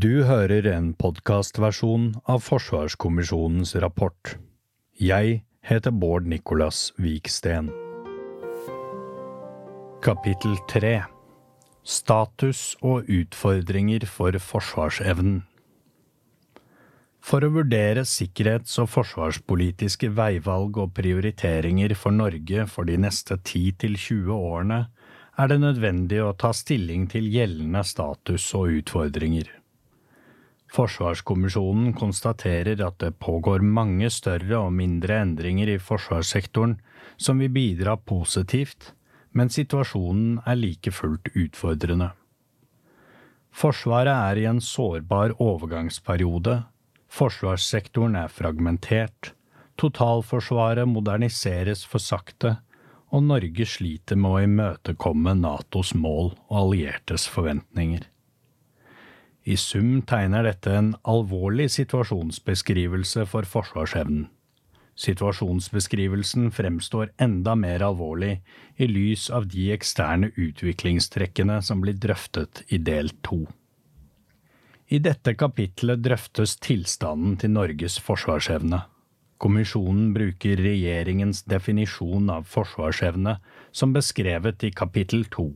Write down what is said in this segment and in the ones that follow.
Du hører en podkastversjon av Forsvarskommisjonens rapport. Jeg heter Bård Nicolas Viksten. Kapittel 3 Status og utfordringer for forsvarsevnen For å vurdere sikkerhets- og forsvarspolitiske veivalg og prioriteringer for Norge for de neste 10–20 årene er det nødvendig å ta stilling til gjeldende status og utfordringer. Forsvarskommisjonen konstaterer at det pågår mange større og mindre endringer i forsvarssektoren som vil bidra positivt, men situasjonen er like fullt utfordrende. Forsvaret er i en sårbar overgangsperiode, forsvarssektoren er fragmentert, totalforsvaret moderniseres for sakte, og Norge sliter med å imøtekomme Natos mål og alliertes forventninger. I sum tegner dette en alvorlig situasjonsbeskrivelse for forsvarsevnen. Situasjonsbeskrivelsen fremstår enda mer alvorlig i lys av de eksterne utviklingstrekkene som blir drøftet i del to. I dette kapitlet drøftes tilstanden til Norges forsvarsevne. Kommisjonen bruker regjeringens definisjon av forsvarsevne som beskrevet i kapittel to.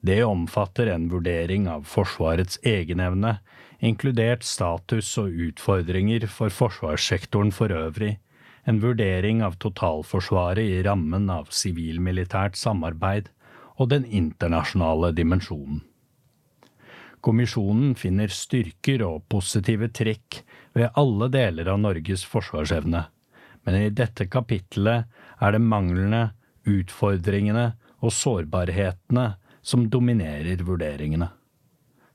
Det omfatter en vurdering av Forsvarets egenevne, inkludert status og utfordringer for forsvarssektoren for øvrig, en vurdering av totalforsvaret i rammen av sivil-militært samarbeid og den internasjonale dimensjonen. Kommisjonen finner styrker og positive trekk ved alle deler av Norges forsvarsevne, men i dette kapittelet er det manglene, utfordringene og sårbarhetene som dominerer vurderingene.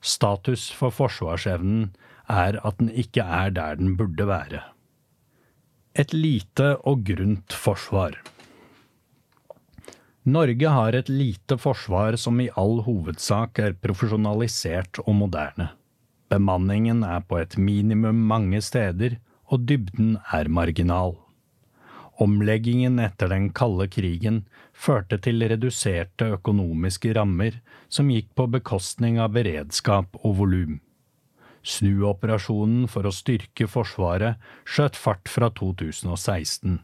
Status for forsvarsevnen er at den ikke er der den burde være. Et lite og grunt forsvar. Norge har et lite forsvar som i all hovedsak er profesjonalisert og moderne. Bemanningen er på et minimum mange steder, og dybden er marginal. Omleggingen etter den kalde krigen førte til reduserte økonomiske rammer som gikk på bekostning av beredskap og volum. Snuoperasjonen for å styrke Forsvaret skjøt fart fra 2016.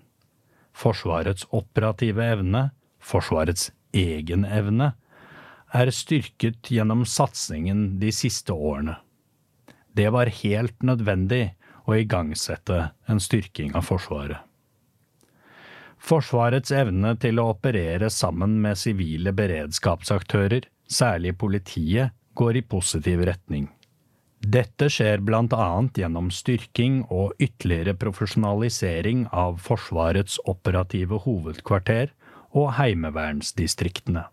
Forsvarets operative evne, Forsvarets egen evne, er styrket gjennom satsingen de siste årene. Det var helt nødvendig å igangsette en styrking av Forsvaret. Forsvarets evne til å operere sammen med sivile beredskapsaktører, særlig politiet, går i positiv retning. Dette skjer annet gjennom styrking og ytterligere profesjonalisering av Forsvarets operative hovedkvarter og heimevernsdistriktene.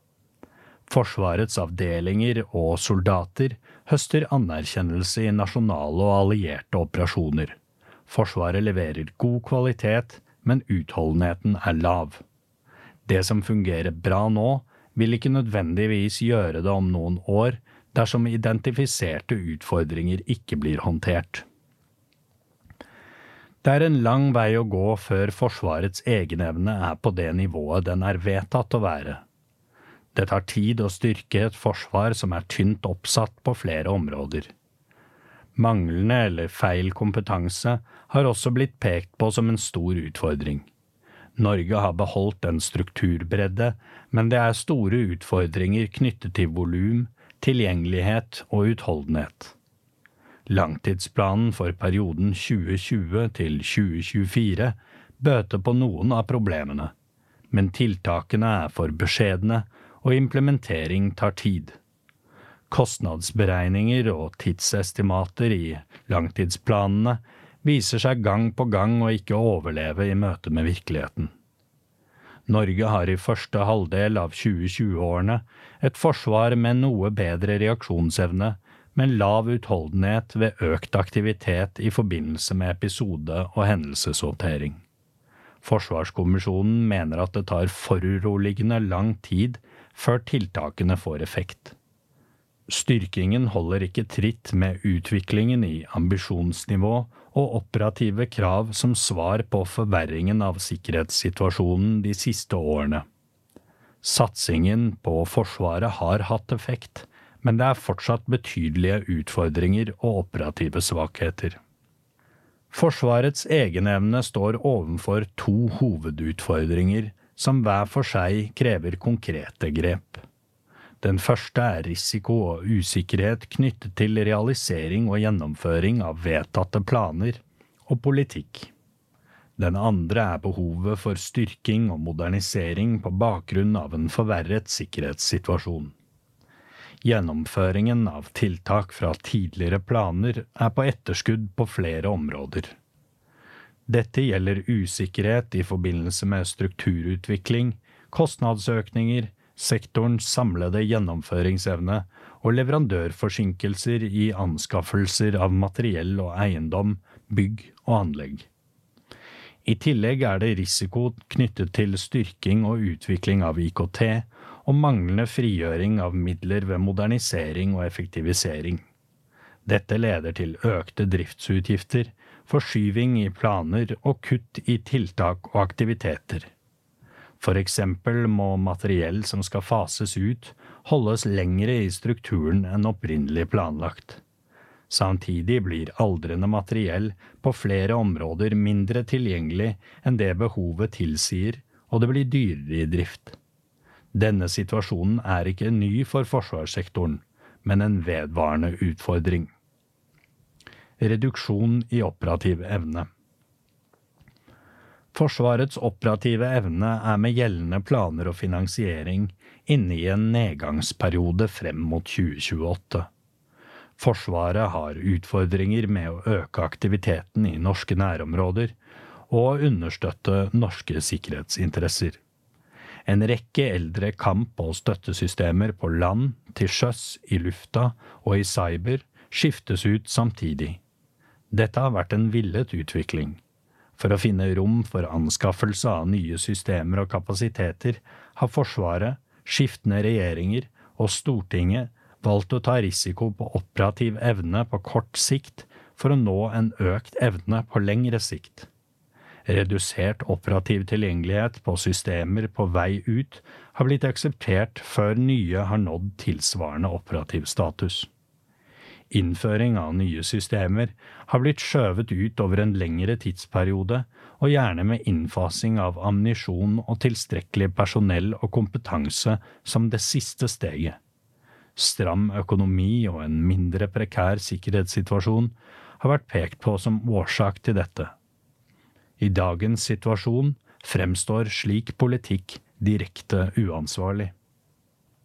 Forsvarets avdelinger og soldater høster anerkjennelse i nasjonale og allierte operasjoner. Forsvaret leverer god kvalitet, men utholdenheten er lav. Det som fungerer bra nå, vil ikke nødvendigvis gjøre det om noen år dersom identifiserte utfordringer ikke blir håndtert. Det er en lang vei å gå før Forsvarets egenevne er på det nivået den er vedtatt å være. Det tar tid å styrke et forsvar som er tynt oppsatt på flere områder. Manglende eller feil kompetanse har også blitt pekt på som en stor utfordring. Norge har beholdt en strukturbredde, men det er store utfordringer knyttet til volum, tilgjengelighet og utholdenhet. Langtidsplanen for perioden 2020 til 2024 bøter på noen av problemene, men tiltakene er for beskjedne, og implementering tar tid. Kostnadsberegninger og tidsestimater i langtidsplanene viser seg gang på gang å ikke overleve i møte med virkeligheten. Norge har i første halvdel av 2020-årene et forsvar med noe bedre reaksjonsevne, men lav utholdenhet ved økt aktivitet i forbindelse med episode- og hendelseshåndtering. Forsvarskommisjonen mener at det tar foruroligende lang tid før tiltakene får effekt. Styrkingen holder ikke tritt med utviklingen i ambisjonsnivå og operative krav som svar på forverringen av sikkerhetssituasjonen de siste årene. Satsingen på Forsvaret har hatt effekt, men det er fortsatt betydelige utfordringer og operative svakheter. Forsvarets egenevne står overfor to hovedutfordringer som hver for seg krever konkrete grep. Den første er risiko og usikkerhet knyttet til realisering og gjennomføring av vedtatte planer og politikk. Den andre er behovet for styrking og modernisering på bakgrunn av en forverret sikkerhetssituasjon. Gjennomføringen av tiltak fra tidligere planer er på etterskudd på flere områder. Dette gjelder usikkerhet i forbindelse med strukturutvikling, kostnadsøkninger, sektorens samlede gjennomføringsevne og leverandørforsinkelser i anskaffelser av materiell og eiendom, bygg og anlegg. I tillegg er det risiko knyttet til styrking og utvikling av IKT og manglende frigjøring av midler ved modernisering og effektivisering. Dette leder til økte driftsutgifter, forskyving i planer og kutt i tiltak og aktiviteter. For eksempel må materiell som skal fases ut, holdes lengre i strukturen enn opprinnelig planlagt. Samtidig blir aldrende materiell på flere områder mindre tilgjengelig enn det behovet tilsier, og det blir dyrere i drift. Denne situasjonen er ikke ny for forsvarssektoren, men en vedvarende utfordring. Reduksjon i operativ evne. Forsvarets operative evne er med gjeldende planer og finansiering inne i en nedgangsperiode frem mot 2028. Forsvaret har utfordringer med å øke aktiviteten i norske nærområder og understøtte norske sikkerhetsinteresser. En rekke eldre kamp- og støttesystemer på land, til sjøs, i lufta og i cyber skiftes ut samtidig. Dette har vært en villet utvikling. For å finne rom for anskaffelse av nye systemer og kapasiteter har Forsvaret, skiftende regjeringer og Stortinget valgt å ta risiko på operativ evne på kort sikt for å nå en økt evne på lengre sikt. Redusert operativ tilgjengelighet på systemer på vei ut har blitt akseptert før nye har nådd tilsvarende operativ status. Innføring av nye systemer har blitt skjøvet ut over en lengre tidsperiode, og gjerne med innfasing av ammunisjon og tilstrekkelig personell og kompetanse som det siste steget. Stram økonomi og en mindre prekær sikkerhetssituasjon har vært pekt på som årsak til dette. I dagens situasjon fremstår slik politikk direkte uansvarlig.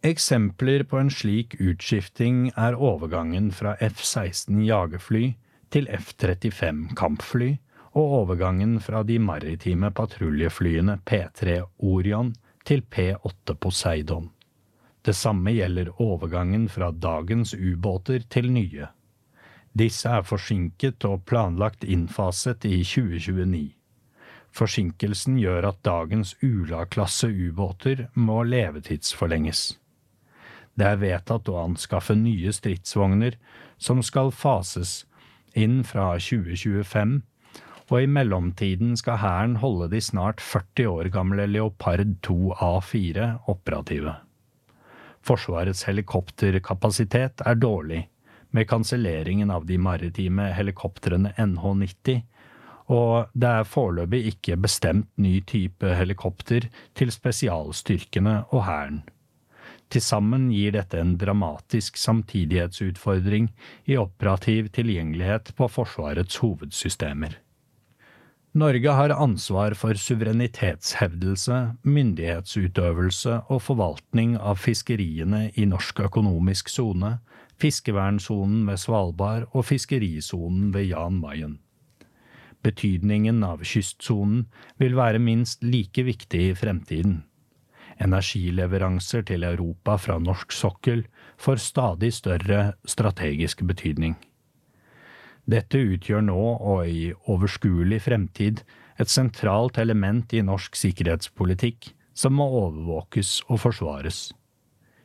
Eksempler på en slik utskifting er overgangen fra F-16 jagerfly til F-35 kampfly og overgangen fra de maritime patruljeflyene P-3 Orion til P-8 Poseidon. Det samme gjelder overgangen fra dagens ubåter til nye. Disse er forsinket og planlagt innfaset i 2029. Forsinkelsen gjør at dagens Ula-klasse ubåter må levetidsforlenges. Det er vedtatt å anskaffe nye stridsvogner som skal fases inn fra 2025, og i mellomtiden skal Hæren holde de snart 40 år gamle Leopard 2 A4 operative. Forsvarets helikopterkapasitet er dårlig, med kanselleringen av de maritime helikoptrene NH90 og det er foreløpig ikke bestemt ny type helikopter til spesialstyrkene og Hæren. Til sammen gir dette en dramatisk samtidighetsutfordring i operativ tilgjengelighet på Forsvarets hovedsystemer. Norge har ansvar for suverenitetshevdelse, myndighetsutøvelse og forvaltning av fiskeriene i norsk økonomisk sone, fiskevernsonen ved Svalbard og fiskerisonen ved Jan Mayen. Betydningen av kystsonen vil være minst like viktig i fremtiden. Energileveranser til Europa fra norsk sokkel får stadig større strategisk betydning. Dette utgjør nå og i overskuelig fremtid et sentralt element i norsk sikkerhetspolitikk som må overvåkes og forsvares.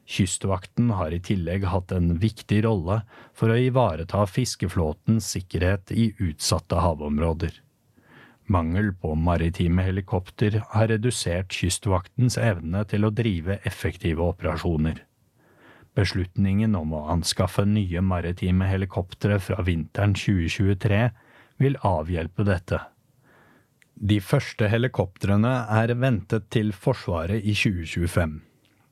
Kystvakten har i tillegg hatt en viktig rolle for å ivareta fiskeflåtens sikkerhet i utsatte havområder. Mangel på maritime helikopter har redusert Kystvaktens evne til å drive effektive operasjoner. Beslutningen om å anskaffe nye maritime helikoptre fra vinteren 2023 vil avhjelpe dette. De første helikoptrene er ventet til Forsvaret i 2025.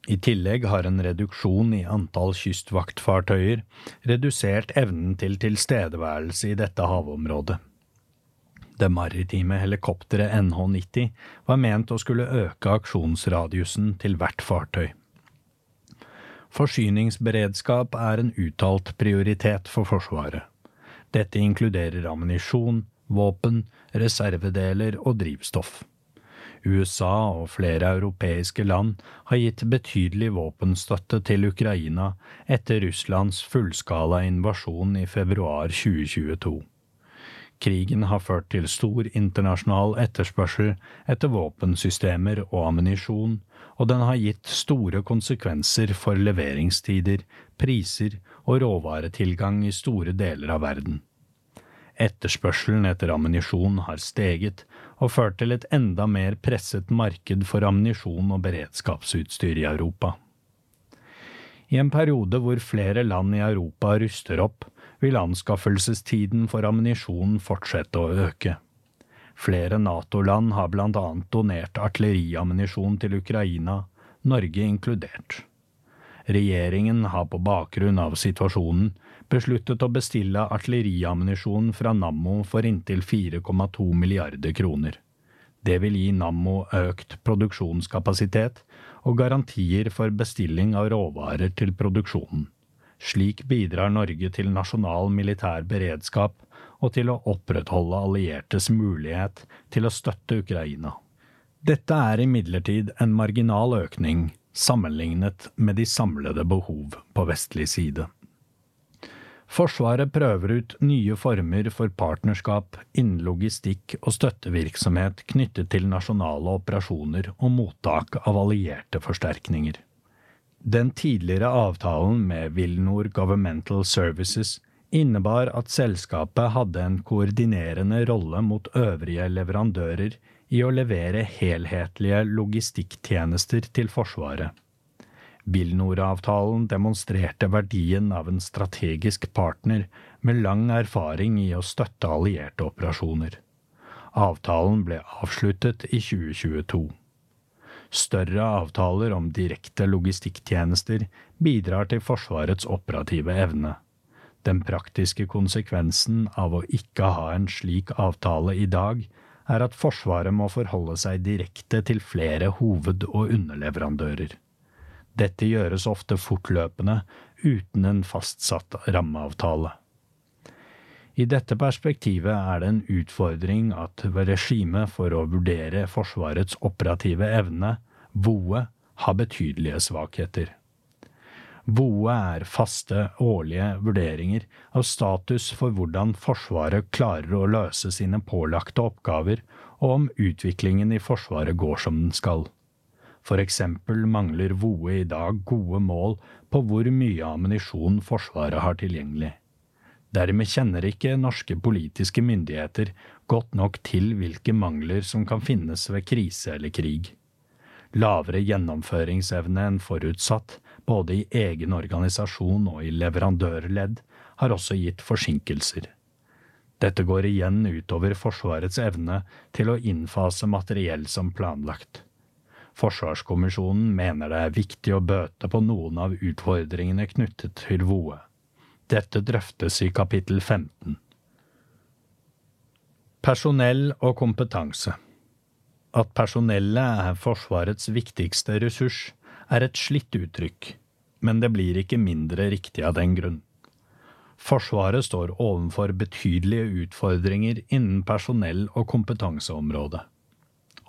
I tillegg har en reduksjon i antall kystvaktfartøyer redusert evnen til tilstedeværelse i dette havområdet. Det maritime helikopteret NH90 var ment å skulle øke aksjonsradiusen til hvert fartøy. Forsyningsberedskap er en uttalt prioritet for Forsvaret. Dette inkluderer ammunisjon, våpen, reservedeler og drivstoff. USA og flere europeiske land har gitt betydelig våpenstøtte til Ukraina etter Russlands fullskala invasjon i februar 2022. Krigen har ført til stor internasjonal etterspørsel etter våpensystemer og ammunisjon, og den har gitt store konsekvenser for leveringstider, priser og råvaretilgang i store deler av verden. Etterspørselen etter ammunisjon har steget og ført til et enda mer presset marked for ammunisjon og beredskapsutstyr i Europa. I en periode hvor flere land i Europa ruster opp, vil anskaffelsestiden for ammunisjon fortsette å øke. Flere NATO-land har blant annet donert artilleriammunisjon til Ukraina, Norge inkludert. Regjeringen har på bakgrunn av situasjonen besluttet å bestille artilleriammunisjon fra Nammo for inntil 4,2 milliarder kroner. Det vil gi Nammo økt produksjonskapasitet og garantier for bestilling av råvarer til produksjonen. Slik bidrar Norge til nasjonal militær beredskap og til å opprettholde alliertes mulighet til å støtte Ukraina. Dette er imidlertid en marginal økning sammenlignet med de samlede behov på vestlig side. Forsvaret prøver ut nye former for partnerskap innen logistikk og støttevirksomhet knyttet til nasjonale operasjoner og mottak av allierte forsterkninger. Den tidligere avtalen med Vilnor Governmental Services innebar at selskapet hadde en koordinerende rolle mot øvrige leverandører i å levere helhetlige logistikktjenester til Forsvaret. Vilnor-avtalen demonstrerte verdien av en strategisk partner med lang erfaring i å støtte allierte operasjoner. Avtalen ble avsluttet i 2022. Større avtaler om direkte logistikktjenester bidrar til Forsvarets operative evne. Den praktiske konsekvensen av å ikke ha en slik avtale i dag, er at Forsvaret må forholde seg direkte til flere hoved- og underleverandører. Dette gjøres ofte fortløpende, uten en fastsatt rammeavtale. I dette perspektivet er det en utfordring at regimet for å vurdere Forsvarets operative evne, VOE, har betydelige svakheter. VOE er faste, årlige vurderinger av status for hvordan Forsvaret klarer å løse sine pålagte oppgaver, og om utviklingen i Forsvaret går som den skal. For eksempel mangler VOE i dag gode mål på hvor mye ammunisjon Forsvaret har tilgjengelig. Dermed kjenner ikke norske politiske myndigheter godt nok til hvilke mangler som kan finnes ved krise eller krig. Lavere gjennomføringsevne enn forutsatt, både i egen organisasjon og i leverandørledd, har også gitt forsinkelser. Dette går igjen utover Forsvarets evne til å innfase materiell som planlagt. Forsvarskommisjonen mener det er viktig å bøte på noen av utfordringene knyttet til VOE. Dette drøftes i kapittel 15. Personell og kompetanse At personellet er Forsvarets viktigste ressurs, er et slitt uttrykk, men det blir ikke mindre riktig av den grunn. Forsvaret står overfor betydelige utfordringer innen personell- og kompetanseområdet.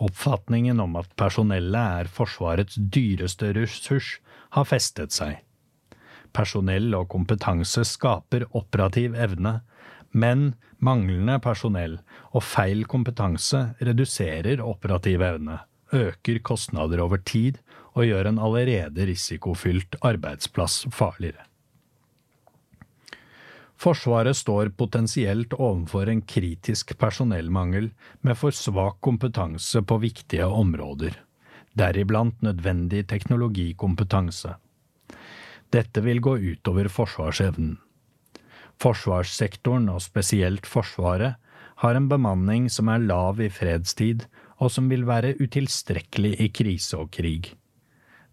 Oppfatningen om at personellet er Forsvarets dyreste ressurs, har festet seg. Personell og kompetanse skaper operativ evne, men manglende personell og feil kompetanse reduserer operativ evne, øker kostnader over tid og gjør en allerede risikofylt arbeidsplass farligere. Forsvaret står potensielt overfor en kritisk personellmangel med for svak kompetanse på viktige områder, deriblant nødvendig teknologikompetanse. Dette vil gå utover forsvarsevnen. Forsvarssektoren, og spesielt Forsvaret, har en bemanning som er lav i fredstid, og som vil være utilstrekkelig i krise og krig.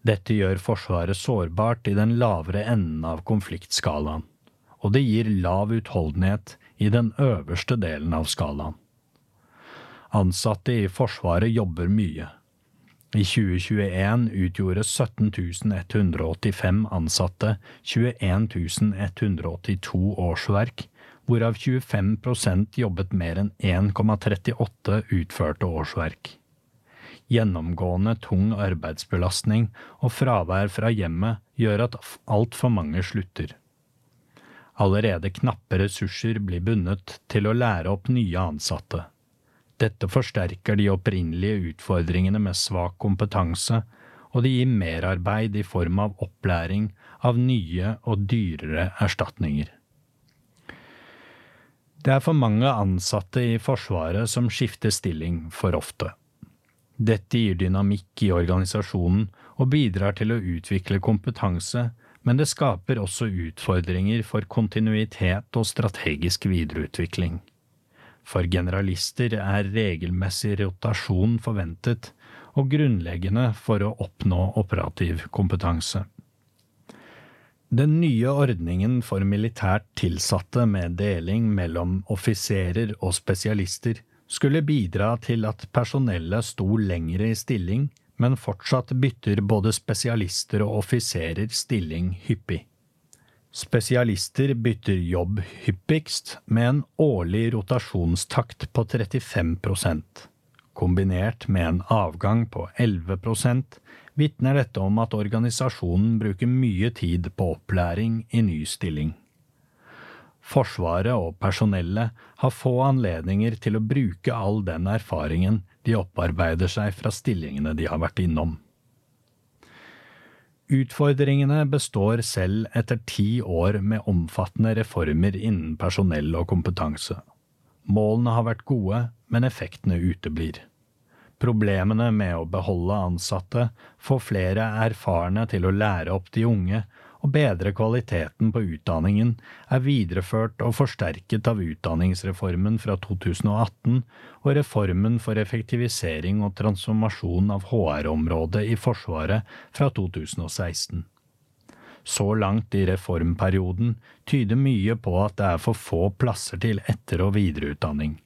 Dette gjør Forsvaret sårbart i den lavere enden av konfliktskalaen, og det gir lav utholdenhet i den øverste delen av skalaen. Ansatte i Forsvaret jobber mye. I 2021 utgjorde 17 185 ansatte 21 182 årsverk, hvorav 25% jobbet mer enn 1,38 utførte årsverk. Gjennomgående tung arbeidsbelastning og fravær fra hjemmet gjør at altfor mange slutter. Allerede knappe ressurser blir bundet til å lære opp nye ansatte. Dette forsterker de opprinnelige utfordringene med svak kompetanse, og det gir merarbeid i form av opplæring av nye og dyrere erstatninger. Det er for mange ansatte i Forsvaret som skifter stilling for ofte. Dette gir dynamikk i organisasjonen og bidrar til å utvikle kompetanse, men det skaper også utfordringer for kontinuitet og strategisk videreutvikling. For generalister er regelmessig rotasjon forventet og grunnleggende for å oppnå operativ kompetanse. Den nye ordningen for militært tilsatte med deling mellom offiserer og spesialister skulle bidra til at personellet sto lengre i stilling, men fortsatt bytter både spesialister og offiserer stilling hyppig. Spesialister bytter jobb hyppigst med en årlig rotasjonstakt på 35% Kombinert med en avgang på 11 vitner dette om at organisasjonen bruker mye tid på opplæring i ny stilling. Forsvaret og personellet har få anledninger til å bruke all den erfaringen de opparbeider seg fra stillingene de har vært innom. Utfordringene består selv etter ti år med omfattende reformer innen personell og kompetanse. Målene har vært gode, men effektene uteblir. Problemene med å beholde ansatte, få flere erfarne til å lære opp de unge og bedre kvaliteten på utdanningen er videreført og forsterket av utdanningsreformen fra 2018 og reformen for effektivisering og transformasjon av HR-området i Forsvaret fra 2016. Så langt i reformperioden tyder mye på at det er for få plasser til etter- og videreutdanning.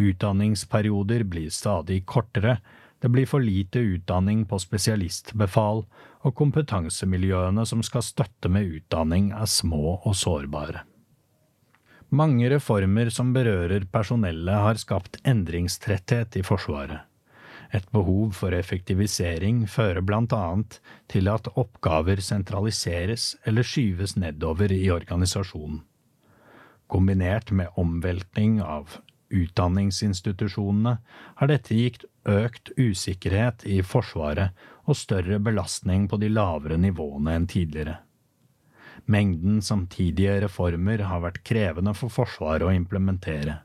Utdanningsperioder blir stadig kortere, det blir for lite utdanning på spesialistbefal, og kompetansemiljøene som skal støtte med utdanning, er små og sårbare. Mange reformer som berører personellet, har skapt endringstretthet i Forsvaret. Et behov for effektivisering fører blant annet til at oppgaver sentraliseres eller skyves nedover i organisasjonen. Kombinert med omveltning av utdanningsinstitusjonene har dette gitt økt usikkerhet i Forsvaret og større belastning på de lavere nivåene enn tidligere. Mengden samtidige reformer har vært krevende for Forsvaret å implementere.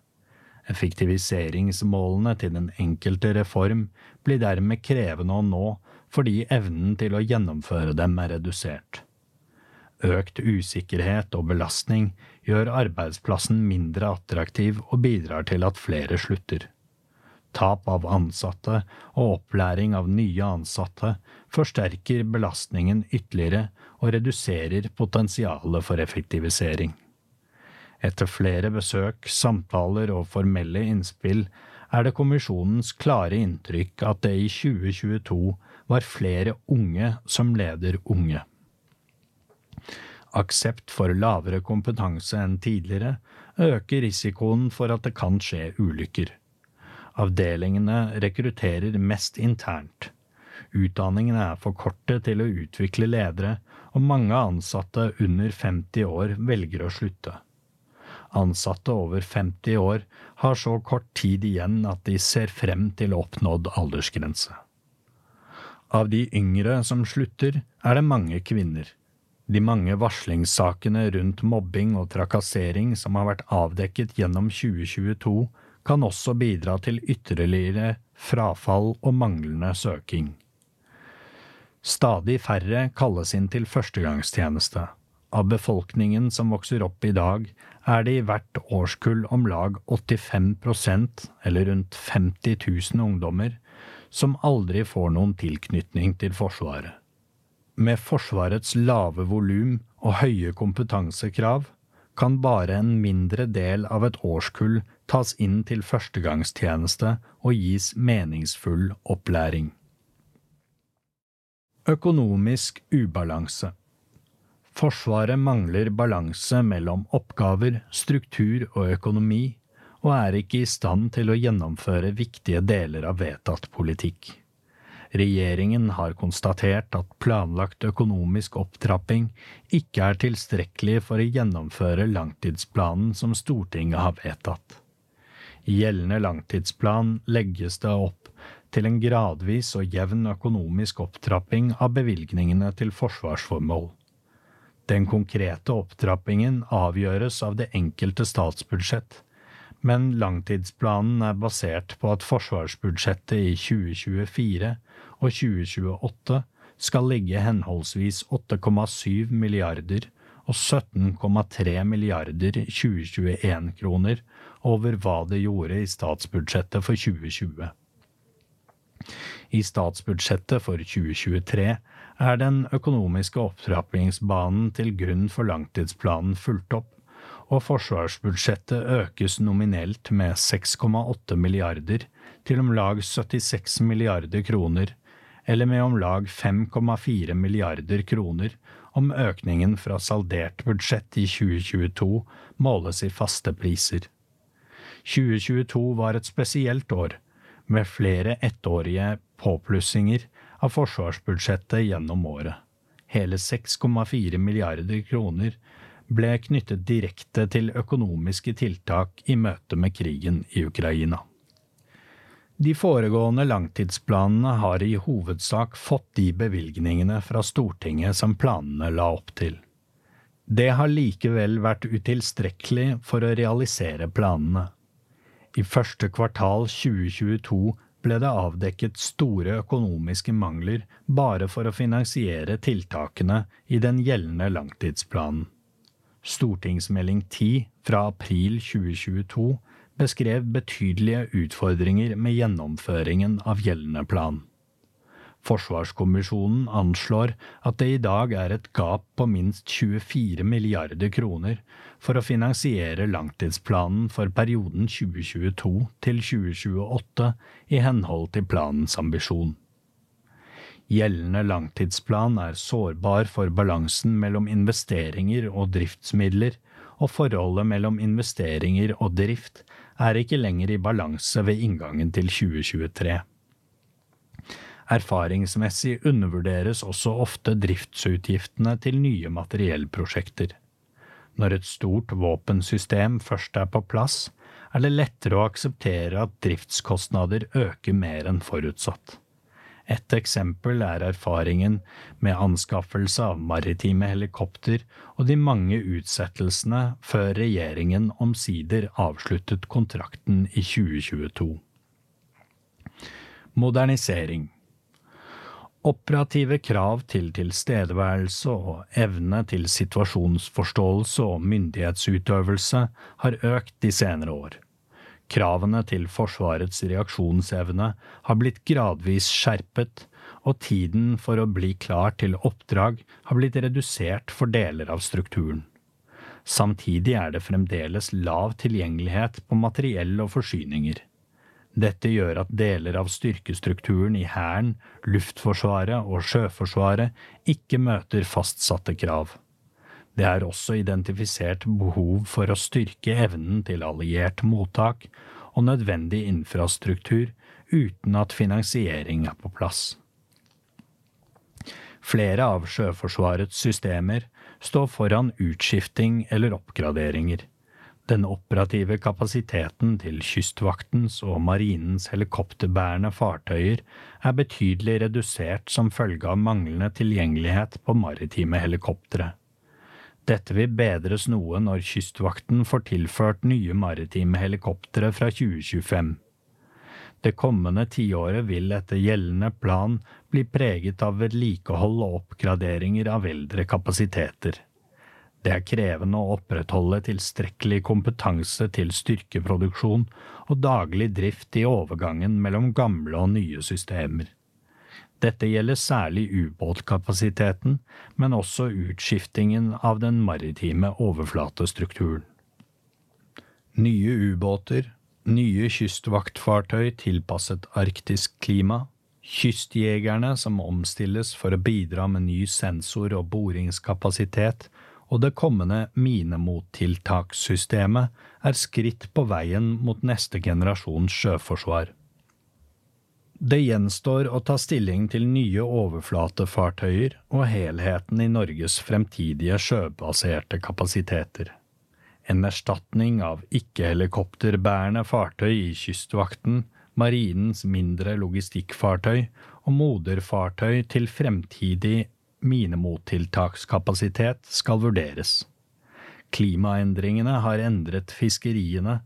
Effektiviseringsmålene til den enkelte reform blir dermed krevende å nå fordi evnen til å gjennomføre dem er redusert. Økt usikkerhet og belastning gjør arbeidsplassen mindre attraktiv og bidrar til at flere slutter. Tap av ansatte og opplæring av nye ansatte forsterker belastningen ytterligere og reduserer potensialet for effektivisering. Etter flere besøk, samtaler og formelle innspill er det kommisjonens klare inntrykk at det i 2022 var flere unge som leder unge aksept for lavere kompetanse enn tidligere øker risikoen for at det kan skje ulykker. Avdelingene rekrutterer mest internt. Utdanningene er for korte til å utvikle ledere, og mange ansatte under 50 år velger å slutte. Ansatte over 50 år har så kort tid igjen at de ser frem til oppnådd aldersgrense. Av de yngre som slutter, er det mange kvinner. De mange varslingssakene rundt mobbing og trakassering som har vært avdekket gjennom 2022, kan også bidra til ytterligere frafall og manglende søking. Stadig færre kalles inn til førstegangstjeneste. Av befolkningen som vokser opp i dag, er det i hvert årskull om lag 85% eller rundt 50 000 ungdommer, som aldri får noen tilknytning til Forsvaret. Med Forsvarets lave volum og høye kompetansekrav kan bare en mindre del av et årskull tas inn til førstegangstjeneste og gis meningsfull opplæring. Økonomisk ubalanse Forsvaret mangler balanse mellom oppgaver, struktur og økonomi, og er ikke i stand til å gjennomføre viktige deler av vedtatt politikk. Regjeringen har konstatert at planlagt økonomisk opptrapping ikke er tilstrekkelig for å gjennomføre langtidsplanen som Stortinget har vedtatt. I gjeldende langtidsplan legges det opp til en gradvis og jevn økonomisk opptrapping av bevilgningene til forsvarsformål. Den konkrete opptrappingen avgjøres av det enkelte statsbudsjett, men langtidsplanen er basert på at forsvarsbudsjettet i 2024 og 2028 skal ligge henholdsvis 8,7 milliarder og 17,3 milliarder 2021-kroner over hva det gjorde i statsbudsjettet for 2020. I statsbudsjettet for 2023 er den økonomiske opptrappingsbanen til grunn for langtidsplanen fulgt opp, og forsvarsbudsjettet økes nominelt med 6,8 milliarder til om lag 76 milliarder kroner, eller med om lag 5,4 milliarder kroner om økningen fra saldert budsjett i 2022 måles i faste priser. 2022 var et spesielt år, med flere ettårige påplussinger av forsvarsbudsjettet gjennom året. Hele 6,4 milliarder kroner ble knyttet direkte til økonomiske tiltak i møte med krigen i Ukraina. De foregående langtidsplanene har i hovedsak fått de bevilgningene fra Stortinget som planene la opp til. Det har likevel vært utilstrekkelig for å realisere planene. I første kvartal 2022 ble det avdekket store økonomiske mangler bare for å finansiere tiltakene i den gjeldende langtidsplanen. Stortingsmelding 10 fra april 2022 beskrev betydelige utfordringer med gjennomføringen av gjeldende plan. Forsvarskommisjonen anslår at det i dag er et gap på minst 24 milliarder kroner for å finansiere langtidsplanen for perioden 2022 til 2028 i henhold til planens ambisjon. Gjeldende langtidsplan er sårbar for balansen mellom investeringer og driftsmidler, og forholdet mellom investeringer og drift er ikke lenger i balanse ved inngangen til 2023. Erfaringsmessig undervurderes også ofte driftsutgiftene til nye materiellprosjekter. Når et stort våpensystem først er på plass, er det lettere å akseptere at driftskostnader øker mer enn forutsatt. Et eksempel er erfaringen med anskaffelse av maritime helikopter og de mange utsettelsene før regjeringen omsider avsluttet kontrakten i 2022. Modernisering Operative krav til tilstedeværelse og evne til situasjonsforståelse og myndighetsutøvelse har økt de senere år. Kravene til Forsvarets reaksjonsevne har blitt gradvis skjerpet, og tiden for å bli klar til oppdrag har blitt redusert for deler av strukturen. Samtidig er det fremdeles lav tilgjengelighet på materiell og forsyninger. Dette gjør at deler av styrkestrukturen i Hæren, Luftforsvaret og Sjøforsvaret ikke møter fastsatte krav. Det er også identifisert behov for å styrke evnen til alliert mottak og nødvendig infrastruktur uten at finansiering er på plass. Flere av Sjøforsvarets systemer står foran utskifting eller oppgraderinger. Den operative kapasiteten til Kystvaktens og Marinens helikopterbærende fartøyer er betydelig redusert som følge av manglende tilgjengelighet på maritime helikoptre. Dette vil bedres noe når Kystvakten får tilført nye maritime helikoptre fra 2025. Det kommende tiåret vil etter gjeldende plan bli preget av vedlikehold og oppgraderinger av eldre kapasiteter. Det er krevende å opprettholde tilstrekkelig kompetanse til styrkeproduksjon og daglig drift i overgangen mellom gamle og nye systemer. Dette gjelder særlig ubåtkapasiteten, men også utskiftingen av den maritime overflatestrukturen. Nye ubåter, nye kystvaktfartøy tilpasset arktisk klima, kystjegerne som omstilles for å bidra med ny sensor- og boringskapasitet, og det kommende minemottiltakssystemet er skritt på veien mot neste generasjons sjøforsvar. Det gjenstår å ta stilling til nye overflatefartøyer og helheten i Norges fremtidige sjøbaserte kapasiteter. En erstatning av ikke-helikopterbærende fartøy i Kystvakten, marinens mindre logistikkfartøy og moderfartøy til fremtidig minemottiltakskapasitet skal vurderes. Klimaendringene har endret fiskeriene,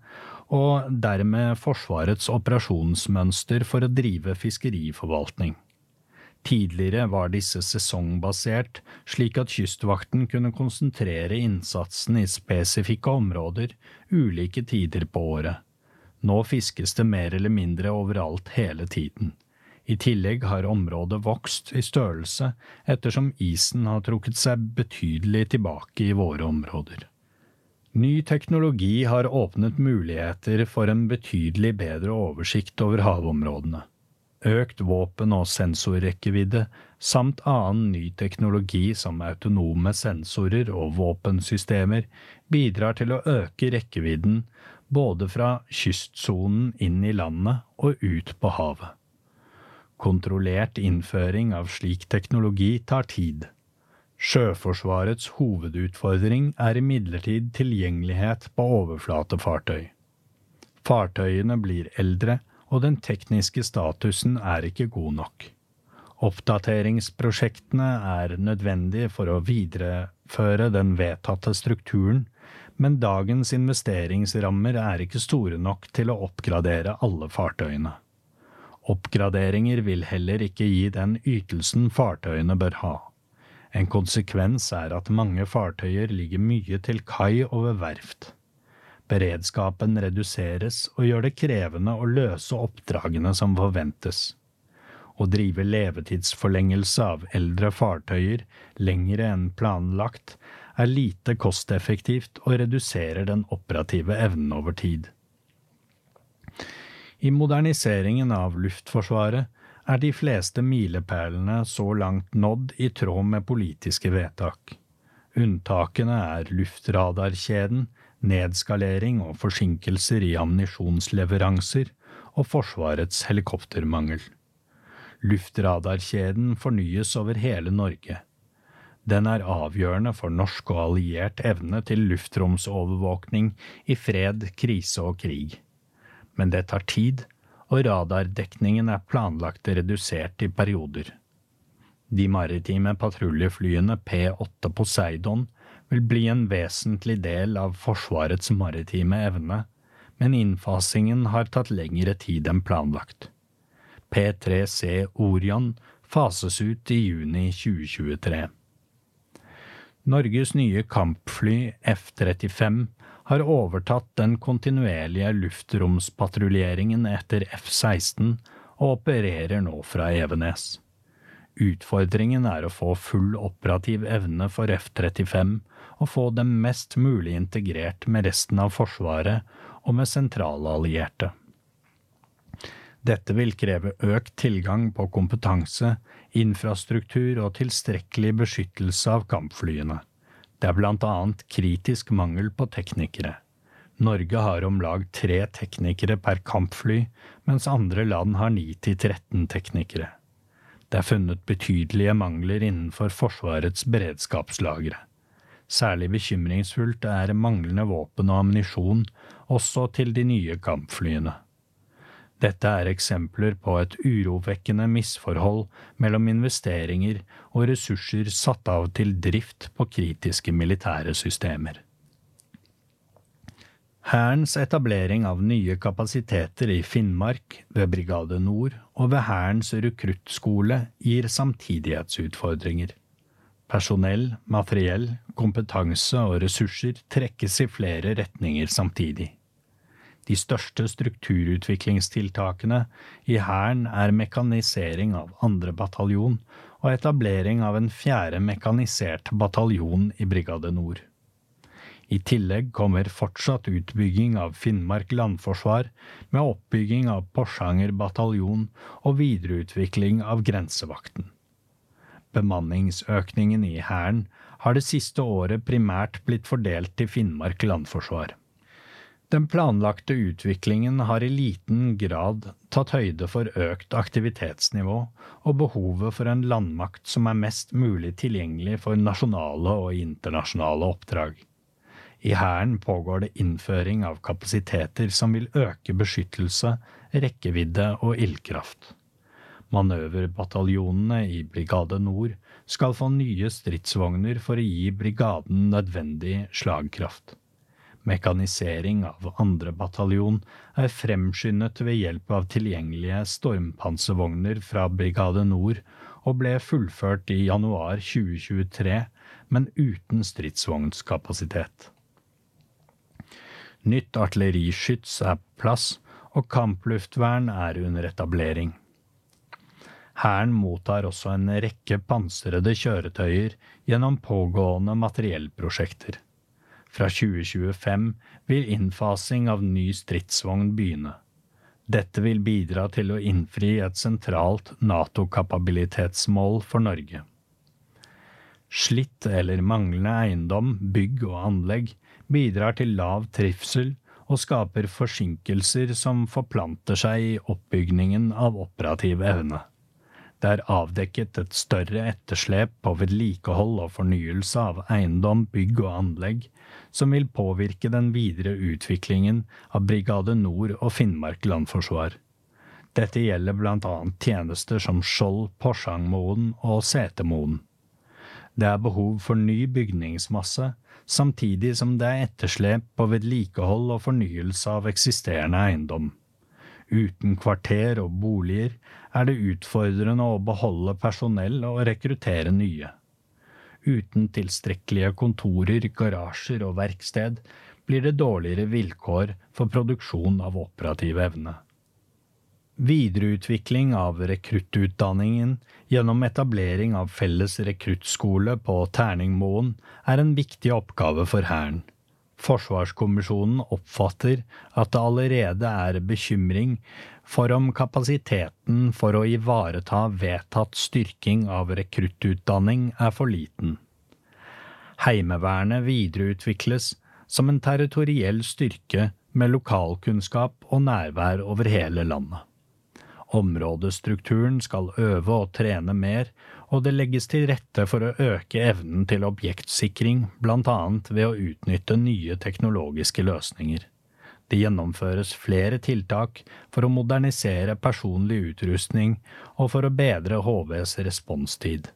og dermed Forsvarets operasjonsmønster for å drive fiskeriforvaltning. Tidligere var disse sesongbasert, slik at Kystvakten kunne konsentrere innsatsen i spesifikke områder ulike tider på året. Nå fiskes det mer eller mindre overalt hele tiden. I tillegg har området vokst i størrelse ettersom isen har trukket seg betydelig tilbake i våre områder. Ny teknologi har åpnet muligheter for en betydelig bedre oversikt over havområdene. Økt våpen- og sensorrekkevidde samt annen ny teknologi som autonome sensorer og våpensystemer bidrar til å øke rekkevidden både fra kystsonen inn i landet og ut på havet. Kontrollert innføring av slik teknologi tar tid. Sjøforsvarets hovedutfordring er imidlertid tilgjengelighet på overflatefartøy. Fartøyene blir eldre, og den tekniske statusen er ikke god nok. Oppdateringsprosjektene er nødvendige for å videreføre den vedtatte strukturen, men dagens investeringsrammer er ikke store nok til å oppgradere alle fartøyene. Oppgraderinger vil heller ikke gi den ytelsen fartøyene bør ha. En konsekvens er at mange fartøyer ligger mye til kai og ved verft. Beredskapen reduseres og gjør det krevende å løse oppdragene som forventes. Å drive levetidsforlengelse av eldre fartøyer lengre enn planlagt er lite kosteffektivt og reduserer den operative evnen over tid. I moderniseringen av Luftforsvaret er de fleste milepælene så langt nådd i tråd med politiske vedtak. Unntakene er luftradarkjeden, nedskalering og forsinkelser i ammunisjonsleveranser og Forsvarets helikoptermangel. Luftradarkjeden fornyes over hele Norge. Den er avgjørende for norsk og alliert evne til luftromsovervåkning i fred, krise og krig men det tar tid, og radardekningen er planlagt redusert i perioder. De maritime patruljeflyene P-8 Poseidon vil bli en vesentlig del av Forsvarets maritime evne, men innfasingen har tatt lengre tid enn planlagt. P-3C Orion fases ut i juni 2023. Norges nye kampfly F-35 har overtatt den kontinuerlige luftromspatruljeringen etter F-16 og opererer nå fra Evenes. Utfordringen er å få full operativ evne for F-35 og få dem mest mulig integrert med resten av Forsvaret og med sentrale allierte. Dette vil kreve økt tilgang på kompetanse, infrastruktur og tilstrekkelig beskyttelse av kampflyene. Det er blant annet kritisk mangel på teknikere. Norge har om lag tre teknikere per kampfly, mens andre land har ni til 13 teknikere. Det er funnet betydelige mangler innenfor Forsvarets beredskapslagre. Særlig bekymringsfullt er manglende våpen og ammunisjon, også til de nye kampflyene. Dette er eksempler på et urovekkende misforhold mellom investeringer og ressurser satt av til drift på kritiske militære systemer. Hærens etablering av nye kapasiteter i Finnmark, ved Brigade Nord og ved Hærens rekruttskole gir samtidighetsutfordringer. Personell, materiell, kompetanse og ressurser trekkes i flere retninger samtidig. De største strukturutviklingstiltakene i Hæren er mekanisering av andre bataljon og etablering av en fjerde mekanisert bataljon i Brigade Nord. I tillegg kommer fortsatt utbygging av Finnmark landforsvar, med oppbygging av Porsanger bataljon og videreutvikling av grensevakten. Bemanningsøkningen i Hæren har det siste året primært blitt fordelt til Finnmark landforsvar. Den planlagte utviklingen har i liten grad tatt høyde for økt aktivitetsnivå og behovet for en landmakt som er mest mulig tilgjengelig for nasjonale og internasjonale oppdrag. I Hæren pågår det innføring av kapasiteter som vil øke beskyttelse, rekkevidde og ildkraft. Manøverbataljonene i Brigade Nord skal få nye stridsvogner for å gi brigaden nødvendig slagkraft. Mekanisering av andre bataljon er fremskyndet ved hjelp av tilgjengelige stormpanservogner fra Brigade Nord og ble fullført i januar 2023, men uten stridsvognskapasitet. Nytt artilleriskyts er på plass, og kampluftvern er under etablering. Hæren mottar også en rekke pansrede kjøretøyer gjennom pågående materiellprosjekter. Fra 2025 vil innfasing av ny stridsvogn begynne. Dette vil bidra til å innfri et sentralt NATO-kapabilitetsmål for Norge. Slitt eller manglende eiendom, bygg og anlegg bidrar til lav trivsel og skaper forsinkelser som forplanter seg i oppbygningen av operativ evne. Det er avdekket et større etterslep på vedlikehold og fornyelse av eiendom, bygg og anlegg, som vil påvirke den videre utviklingen av Brigade Nord og Finnmark landforsvar. Dette gjelder blant annet tjenester som Skjold, Porsangmoen og Setermoen. Det er behov for ny bygningsmasse, samtidig som det er etterslep på vedlikehold og fornyelse av eksisterende eiendom. Uten kvarter og boliger er det utfordrende å beholde personell og rekruttere nye. Uten tilstrekkelige kontorer, garasjer og verksted blir det dårligere vilkår for produksjon av operativ evne. Videreutvikling av rekruttutdanningen gjennom etablering av felles rekruttskole på Terningmoen er en viktig oppgave for Hæren. Forsvarskommisjonen oppfatter at det allerede er bekymring for om kapasiteten for å ivareta vedtatt styrking av rekruttutdanning er for liten. Heimevernet videreutvikles som en territoriell styrke med lokalkunnskap og nærvær over hele landet. Områdestrukturen skal øve og trene mer, og det legges til rette for å øke evnen til objektsikring, annet ved å utnytte nye teknologiske løsninger. Det gjennomføres flere tiltak for å modernisere personlig utrustning og for å bedre HVs responstid.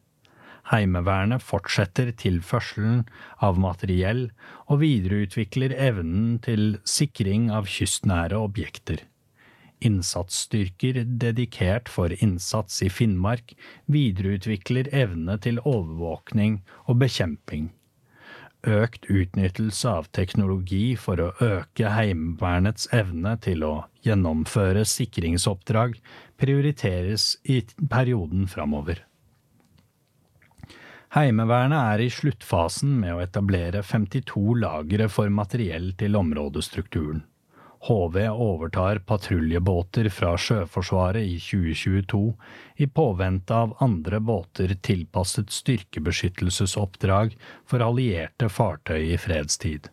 Heimevernet fortsetter tilførselen av materiell og videreutvikler evnen til sikring av kystnære objekter. Innsatsstyrker dedikert for innsats i Finnmark videreutvikler evne til overvåkning og bekjemping. Økt utnyttelse av teknologi for å øke Heimevernets evne til å gjennomføre sikringsoppdrag prioriteres i perioden framover. Heimevernet er i sluttfasen med å etablere 52 lagre for materiell til områdestrukturen. HV overtar patruljebåter fra Sjøforsvaret i 2022 i påvente av andre båter tilpasset styrkebeskyttelsesoppdrag for allierte fartøy i fredstid.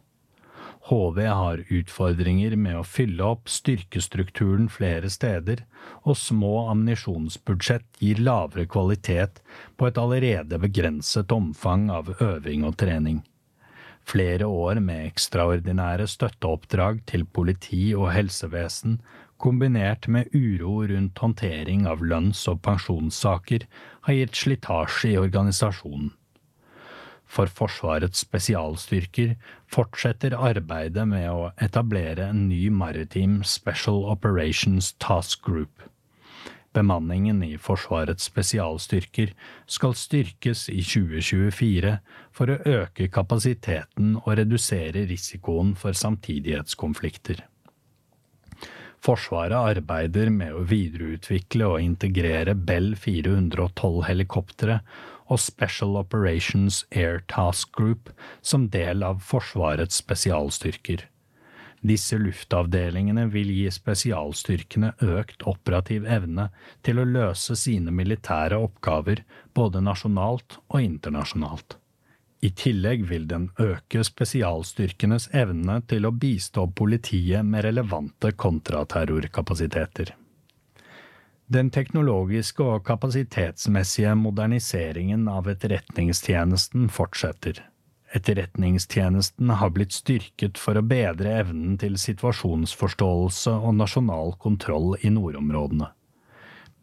HV har utfordringer med å fylle opp styrkestrukturen flere steder, og små ammunisjonsbudsjett gir lavere kvalitet på et allerede begrenset omfang av øving og trening. Flere år med ekstraordinære støtteoppdrag til politi og helsevesen, kombinert med uro rundt håndtering av lønns- og pensjonssaker, har gitt slitasje i organisasjonen. for Forsvarets spesialstyrker fortsetter arbeidet med å etablere en ny maritim Special Operations Task Group. Bemanningen i Forsvarets spesialstyrker skal styrkes i 2024 for å øke kapasiteten og redusere risikoen for samtidighetskonflikter. Forsvaret arbeider med å videreutvikle og integrere Bell 412-helikoptre og Special Operations Air Task Group som del av Forsvarets spesialstyrker. Disse luftavdelingene vil gi spesialstyrkene økt operativ evne til å løse sine militære oppgaver både nasjonalt og internasjonalt. I tillegg vil den øke spesialstyrkenes evne til å bistå politiet med relevante kontraterrorkapasiteter. Den teknologiske og kapasitetsmessige moderniseringen av etterretningstjenesten fortsetter. Etterretningstjenesten har blitt styrket for å bedre evnen til situasjonsforståelse og nasjonal kontroll i nordområdene.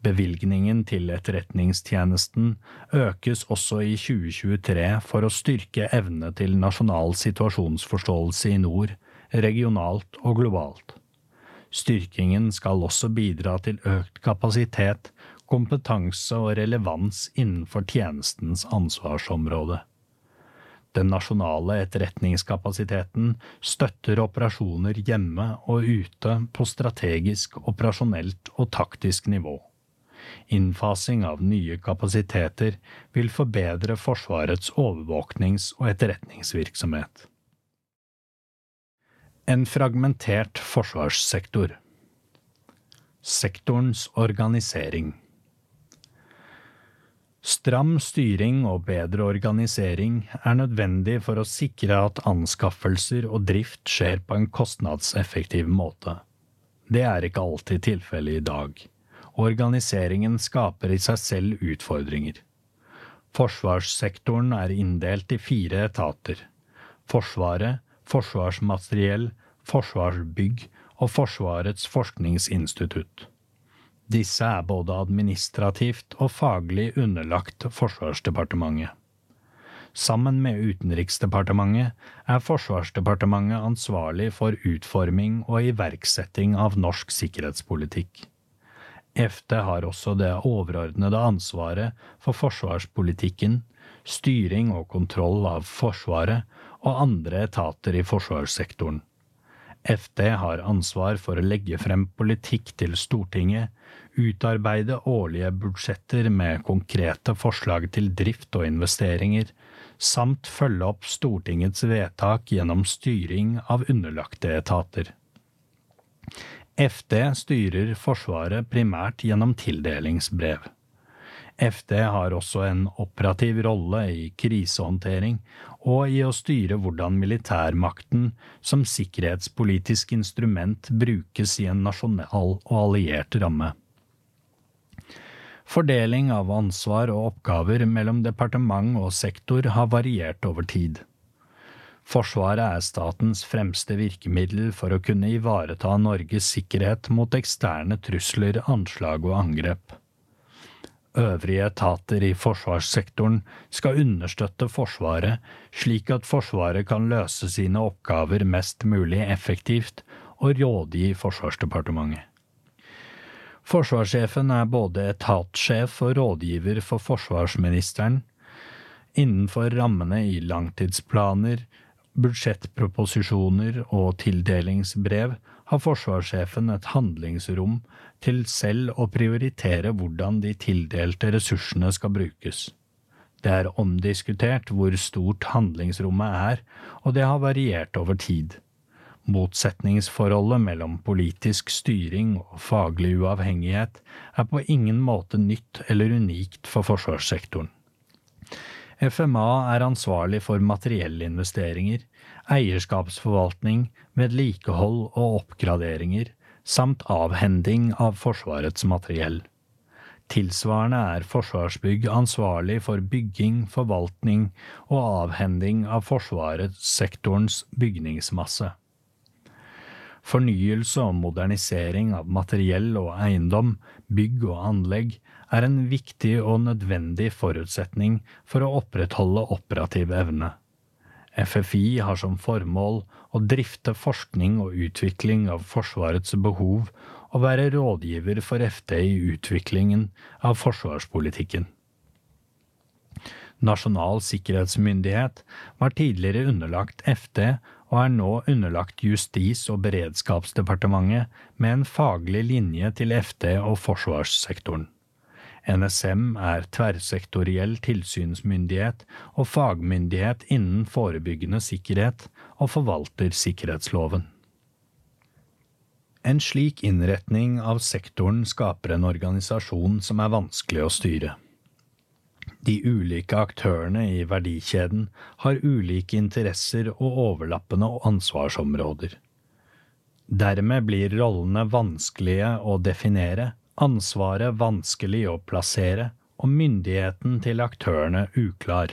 Bevilgningen til Etterretningstjenesten økes også i 2023 for å styrke evne til nasjonal situasjonsforståelse i nord, regionalt og globalt. Styrkingen skal også bidra til økt kapasitet, kompetanse og relevans innenfor tjenestens ansvarsområde. Den nasjonale etterretningskapasiteten støtter operasjoner hjemme og ute på strategisk, operasjonelt og taktisk nivå. Innfasing av nye kapasiteter vil forbedre Forsvarets overvåknings- og etterretningsvirksomhet. En fragmentert forsvarssektor. Sektorens organisering. Stram styring og bedre organisering er nødvendig for å sikre at anskaffelser og drift skjer på en kostnadseffektiv måte. Det er ikke alltid tilfellet i dag. Organiseringen skaper i seg selv utfordringer. Forsvarssektoren er inndelt i fire etater. Forsvaret, Forsvarsmateriell, Forsvarsbygg og Forsvarets forskningsinstitutt. Disse er både administrativt og faglig underlagt Forsvarsdepartementet. Sammen med Utenriksdepartementet er Forsvarsdepartementet ansvarlig for utforming og iverksetting av norsk sikkerhetspolitikk. FD har også det overordnede ansvaret for forsvarspolitikken, styring og kontroll av Forsvaret og andre etater i forsvarssektoren. FD har ansvar for å legge frem politikk til Stortinget, utarbeide årlige budsjetter med konkrete forslag til drift og investeringer, samt følge opp Stortingets vedtak gjennom styring av underlagte etater. FD styrer Forsvaret primært gjennom tildelingsbrev. FD har også en operativ rolle i krisehåndtering og i å styre hvordan militærmakten som sikkerhetspolitisk instrument brukes i en nasjonal og alliert ramme. Fordeling av ansvar og oppgaver mellom departement og sektor har variert over tid. Forsvaret er statens fremste virkemiddel for å kunne ivareta Norges sikkerhet mot eksterne trusler, anslag og angrep. Øvrige etater i forsvarssektoren skal understøtte Forsvaret, slik at Forsvaret kan løse sine oppgaver mest mulig effektivt og rådgi Forsvarsdepartementet. Forsvarssjefen er både etatssjef og rådgiver for forsvarsministeren. Innenfor rammene i langtidsplaner, budsjettproposisjoner og tildelingsbrev har forsvarssjefen et handlingsrom til selv å prioritere hvordan de tildelte ressursene skal brukes. Det er omdiskutert hvor stort handlingsrommet er, og det har variert over tid. Motsetningsforholdet mellom politisk styring og faglig uavhengighet er på ingen måte nytt eller unikt for forsvarssektoren. FMA er ansvarlig for materiellinvesteringer, eierskapsforvaltning, vedlikehold og oppgraderinger, samt avhending av Forsvarets materiell. Tilsvarende er Forsvarsbygg ansvarlig for bygging, forvaltning og avhending av forsvarssektorens bygningsmasse. Fornyelse og modernisering av materiell og eiendom, bygg og anlegg er en viktig og nødvendig forutsetning for å opprettholde operativ evne. FFI har som formål å drifte forskning og utvikling av Forsvarets behov og være rådgiver for FD i utviklingen av forsvarspolitikken. Nasjonal sikkerhetsmyndighet var tidligere underlagt FD og er nå underlagt Justis- og beredskapsdepartementet med en faglig linje til FD og forsvarssektoren. NSM er tverrsektoriell tilsynsmyndighet og fagmyndighet innen forebyggende sikkerhet og forvalter sikkerhetsloven. En slik innretning av sektoren skaper en organisasjon som er vanskelig å styre. De ulike aktørene i verdikjeden har ulike interesser og overlappende ansvarsområder. Dermed blir rollene vanskelige å definere, ansvaret vanskelig å plassere og myndigheten til aktørene uklar.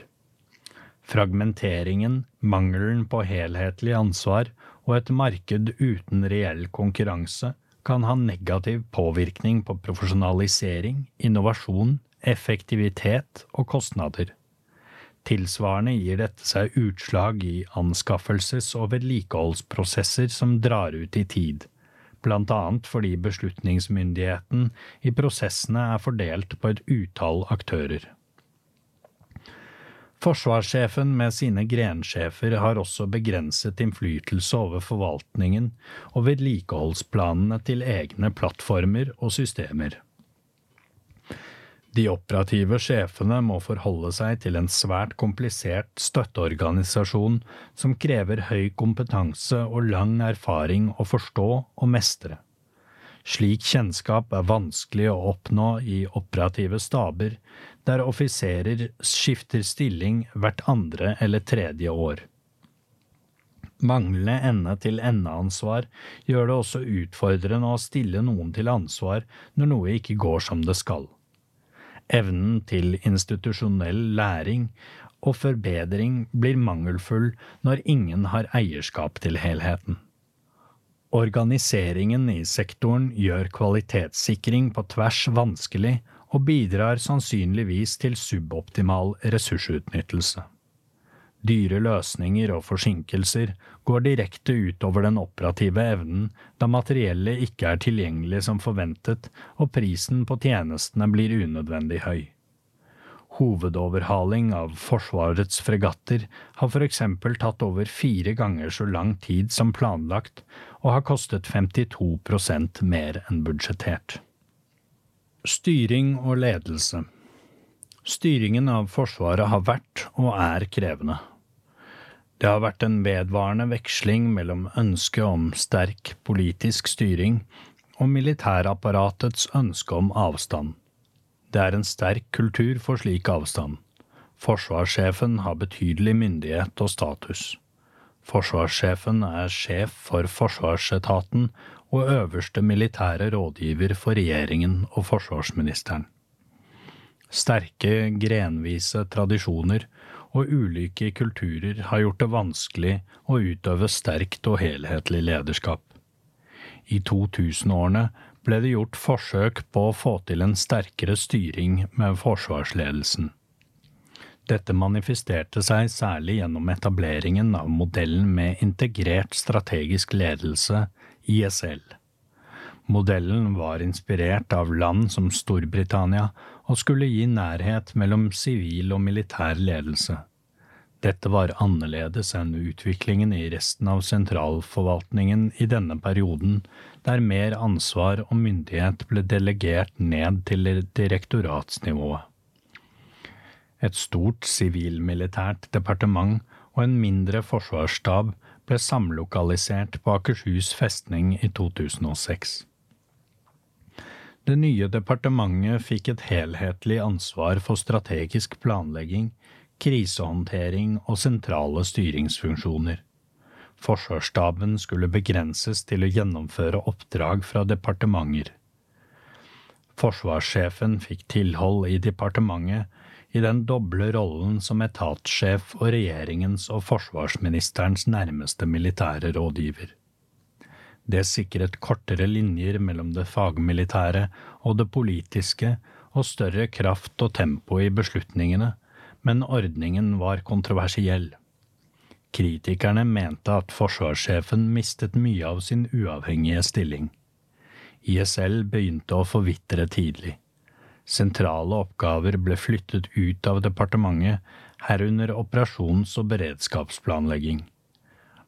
Fragmenteringen, mangelen på helhetlig ansvar og et marked uten reell konkurranse kan ha negativ påvirkning på profesjonalisering, innovasjon, effektivitet og kostnader. Tilsvarende gir dette seg utslag i anskaffelses- og vedlikeholdsprosesser som drar ut i tid, blant annet fordi beslutningsmyndigheten i prosessene er fordelt på et utall aktører. Forsvarssjefen med sine grensjefer har også begrenset innflytelse over forvaltningen og vedlikeholdsplanene til egne plattformer og systemer. De operative sjefene må forholde seg til en svært komplisert støtteorganisasjon som krever høy kompetanse og lang erfaring å forstå og mestre. Slik kjennskap er vanskelig å oppnå i operative staber, der offiserer skifter stilling hvert andre eller tredje år. Manglende ende-til-ende-ansvar gjør det også utfordrende å stille noen til ansvar når noe ikke går som det skal. Evnen til institusjonell læring og forbedring blir mangelfull når ingen har eierskap til helheten. Organiseringen i sektoren gjør kvalitetssikring på tvers vanskelig og bidrar sannsynligvis til suboptimal ressursutnyttelse. Dyre løsninger og forsinkelser går direkte utover den operative evnen, da materiellet ikke er tilgjengelig som forventet og prisen på tjenestene blir unødvendig høy. Hovedoverhaling av Forsvarets fregatter har for eksempel tatt over fire ganger så lang tid som planlagt og har kostet 52% mer enn budsjettert. Styring og ledelse Styringen av Forsvaret har vært og er krevende. Det har vært en vedvarende veksling mellom ønsket om sterk politisk styring og militærapparatets ønske om avstand. Det er en sterk kultur for slik avstand. Forsvarssjefen har betydelig myndighet og status. Forsvarssjefen er sjef for forsvarsetaten og øverste militære rådgiver for regjeringen og forsvarsministeren. Sterke, grenvise tradisjoner og ulike kulturer har gjort det vanskelig å utøve sterkt og helhetlig lederskap. I 2000-årene ble det gjort forsøk på å få til en sterkere styring med forsvarsledelsen. Dette manifesterte seg særlig gjennom etableringen av modellen med integrert strategisk ledelse, ISL. Modellen var inspirert av land som Storbritannia og skulle gi nærhet mellom sivil og militær ledelse. Dette var annerledes enn utviklingen i resten av sentralforvaltningen i denne perioden, der mer ansvar og myndighet ble delegert ned til direktoratsnivået. Et stort sivilmilitært departement og en mindre forsvarsstab ble samlokalisert på Akershus festning i 2006. Det nye departementet fikk et helhetlig ansvar for strategisk planlegging, krisehåndtering og sentrale styringsfunksjoner. Forsvarsstaben skulle begrenses til å gjennomføre oppdrag fra departementer. Forsvarssjefen fikk tilhold i departementet i den doble rollen som etatssjef og regjeringens og forsvarsministerens nærmeste militære rådgiver. Det sikret kortere linjer mellom det fagmilitære og det politiske og større kraft og tempo i beslutningene, men ordningen var kontroversiell. Kritikerne mente at forsvarssjefen mistet mye av sin uavhengige stilling. ISL begynte å forvitre tidlig. Sentrale oppgaver ble flyttet ut av departementet, herunder operasjons- og beredskapsplanlegging.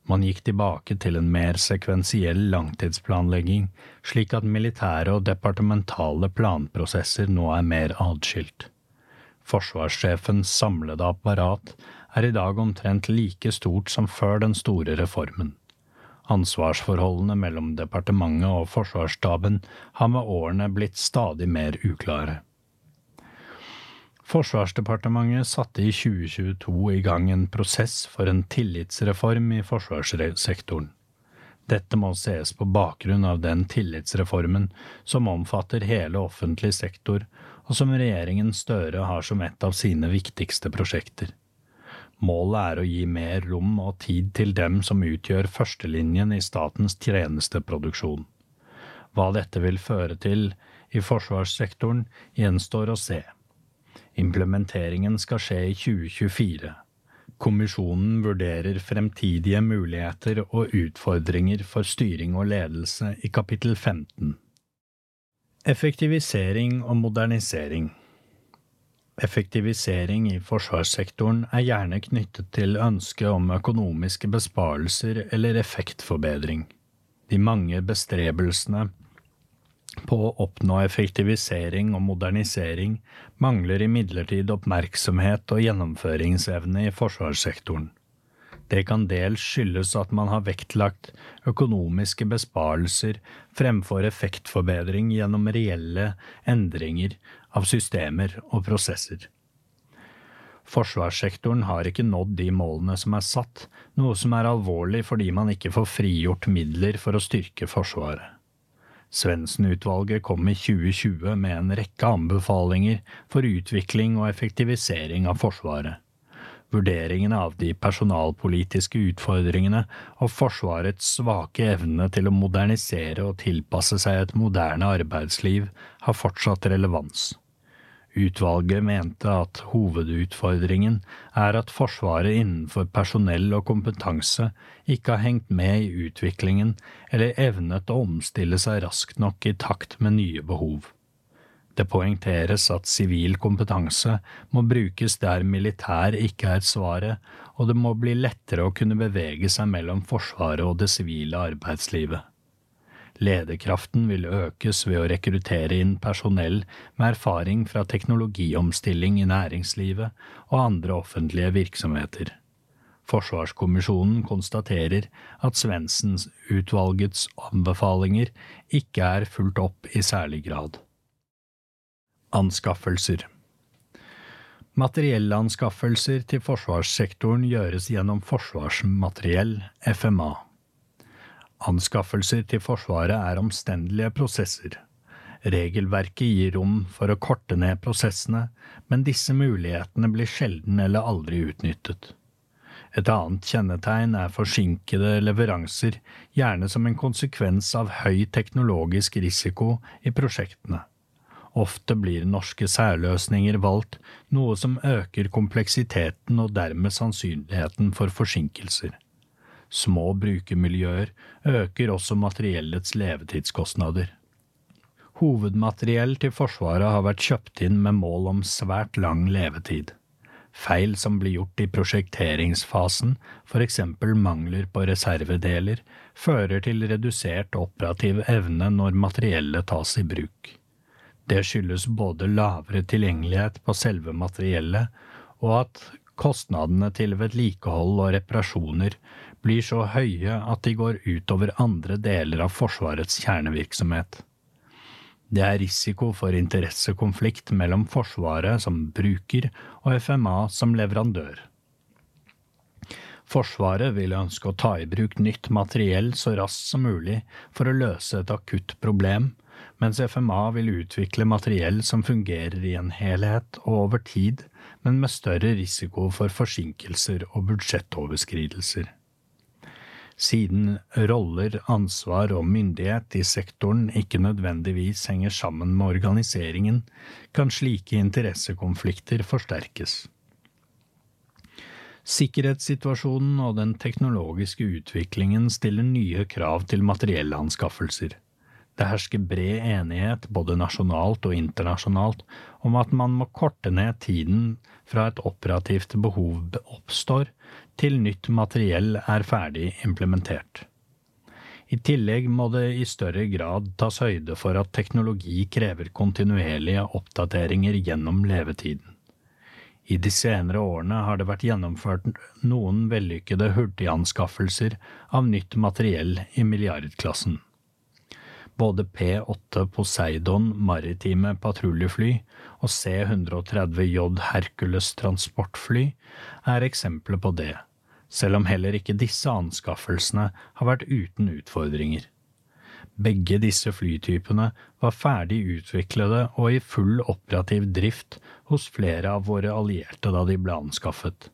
Man gikk tilbake til en mer sekvensiell langtidsplanlegging, slik at militære og departementale planprosesser nå er mer adskilt. Forsvarssjefens samlede apparat er i dag omtrent like stort som før den store reformen. Ansvarsforholdene mellom departementet og Forsvarsstaben har med årene blitt stadig mer uklare. Forsvarsdepartementet satte i 2022 i gang en prosess for en tillitsreform i forsvarssektoren. Dette må ses på bakgrunn av den tillitsreformen som omfatter hele offentlig sektor, og som regjeringen Støre har som et av sine viktigste prosjekter. Målet er å gi mer rom og tid til dem som utgjør førstelinjen i statens tjenesteproduksjon. Hva dette vil føre til i forsvarssektoren, gjenstår å se. Implementeringen skal skje i 2024. Kommisjonen vurderer fremtidige muligheter og utfordringer for styring og ledelse i kapittel 15. Effektivisering og modernisering Effektivisering i forsvarssektoren er gjerne knyttet til ønsket om økonomiske besparelser eller effektforbedring. De mange bestrebelsene på å oppnå effektivisering og modernisering mangler imidlertid oppmerksomhet og gjennomføringsevne i forsvarssektoren. Det kan dels skyldes at man har vektlagt økonomiske besparelser fremfor effektforbedring gjennom reelle endringer av systemer og prosesser. Forsvarssektoren har ikke nådd de målene som er satt, noe som er alvorlig fordi man ikke får frigjort midler for å styrke Forsvaret. Svendsen-utvalget kom i 2020 med en rekke anbefalinger for utvikling og effektivisering av Forsvaret. Vurderingene av de personalpolitiske utfordringene og Forsvarets svake evne til å modernisere og tilpasse seg et moderne arbeidsliv har fortsatt relevans. Utvalget mente at hovedutfordringen er at Forsvaret innenfor personell og kompetanse ikke har hengt med i utviklingen eller evnet å omstille seg raskt nok i takt med nye behov. Det poengteres at sivil kompetanse må brukes der militær ikke er svaret, og det må bli lettere å kunne bevege seg mellom Forsvaret og det sivile arbeidslivet. Lederkraften vil økes ved å rekruttere inn personell med erfaring fra teknologiomstilling i næringslivet og andre offentlige virksomheter. Forsvarskommisjonen konstaterer at Svendsen-utvalgets anbefalinger ikke er fulgt opp i særlig grad. Anskaffelser Materiellanskaffelser til forsvarssektoren gjøres gjennom Forsvarsmateriell, FMA. Anskaffelser til Forsvaret er omstendelige prosesser. Regelverket gir rom for å korte ned prosessene, men disse mulighetene blir sjelden eller aldri utnyttet. Et annet kjennetegn er forsinkede leveranser, gjerne som en konsekvens av høy teknologisk risiko i prosjektene. Ofte blir norske særløsninger valgt, noe som øker kompleksiteten og dermed sannsynligheten for forsinkelser små brukermiljøer øker også materiellets levetidskostnader. Hovedmateriell til Forsvaret har vært kjøpt inn med mål om svært lang levetid. Feil som blir gjort i prosjekteringsfasen, f.eks. mangler på reservedeler, fører til redusert operativ evne når materiellet tas i bruk. Det skyldes både lavere tilgjengelighet på selve materiellet og at kostnadene til vedlikehold og reparasjoner blir så høye at de går utover andre deler av Forsvarets kjernevirksomhet. Det er risiko for interessekonflikt mellom Forsvaret som bruker og FMA som leverandør. Forsvaret vil ønske å ta i bruk nytt materiell så raskt som mulig for å løse et akutt problem, mens FMA vil utvikle materiell som fungerer i en helhet og over tid, men med større risiko for forsinkelser og budsjettoverskridelser. Siden roller, ansvar og myndighet i sektoren ikke nødvendigvis henger sammen med organiseringen, kan slike interessekonflikter forsterkes. Sikkerhetssituasjonen og den teknologiske utviklingen stiller nye krav til materiellanskaffelser. Det hersker bred enighet både nasjonalt og internasjonalt om at man må korte ned tiden fra et operativt behov oppstår til nytt materiell er ferdig implementert. I tillegg må det i større grad tas høyde for at teknologi krever kontinuerlige oppdateringer gjennom levetiden. I de senere årene har det vært gjennomført noen vellykkede hurtiganskaffelser av nytt materiell i milliardklassen. Både P-8 Poseidon maritime patruljefly og C-130J Hercules transportfly er eksempler på det, selv om heller ikke disse anskaffelsene har vært uten utfordringer. Begge disse flytypene var ferdig utviklede og i full operativ drift hos flere av våre allierte da de ble anskaffet.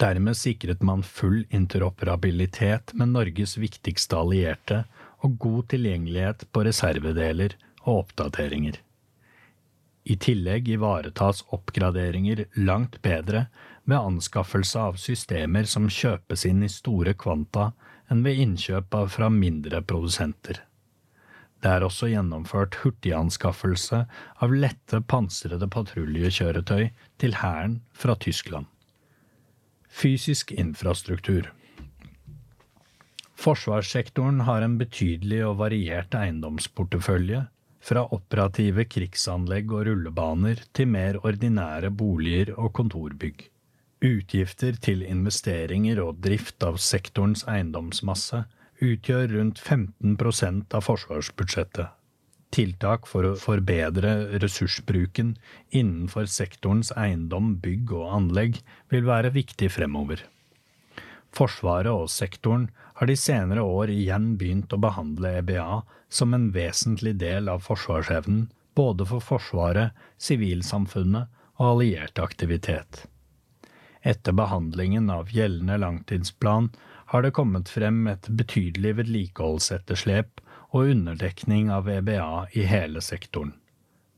Dermed sikret man full interoperabilitet med Norges viktigste allierte og god tilgjengelighet på reservedeler og oppdateringer. I tillegg ivaretas oppgraderinger langt bedre ved anskaffelse av systemer som kjøpes inn i store kvanta enn ved innkjøp av fra mindre produsenter. Det er også gjennomført hurtiganskaffelse av lette pansrede patruljekjøretøy til Hæren fra Tyskland. Fysisk infrastruktur Forsvarssektoren har en betydelig og variert eiendomsportefølje, fra operative krigsanlegg og rullebaner til mer ordinære boliger og kontorbygg. Utgifter til investeringer og drift av sektorens eiendomsmasse utgjør rundt 15% av forsvarsbudsjettet. Tiltak for å forbedre ressursbruken innenfor sektorens eiendom, bygg og anlegg vil være viktig fremover. Forsvaret og sektoren har de senere år igjen begynt å behandle EBA som en vesentlig del av forsvarsevnen, både for Forsvaret, sivilsamfunnet og alliert aktivitet. Etter behandlingen av gjeldende langtidsplan har det kommet frem et betydelig vedlikeholdsetterslep og underdekning av EBA i hele sektoren.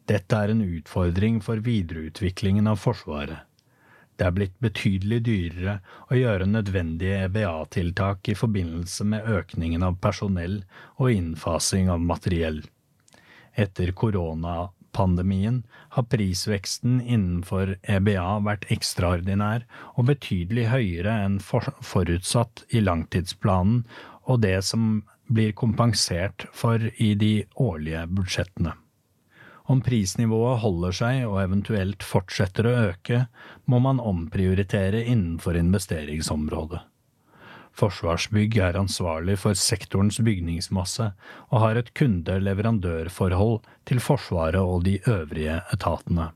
Dette er en utfordring for videreutviklingen av Forsvaret. Det er blitt betydelig dyrere å gjøre nødvendige EBA-tiltak i forbindelse med økningen av personell og innfasing av materiell. Etter koronapandemien har prisveksten innenfor EBA vært ekstraordinær og betydelig høyere enn forutsatt i langtidsplanen og det som blir kompensert for i de årlige budsjettene. Om prisnivået holder seg og eventuelt fortsetter å øke, må man omprioritere innenfor investeringsområdet. Forsvarsbygg er ansvarlig for sektorens bygningsmasse og har et kunde-leverandørforhold til Forsvaret og de øvrige etatene.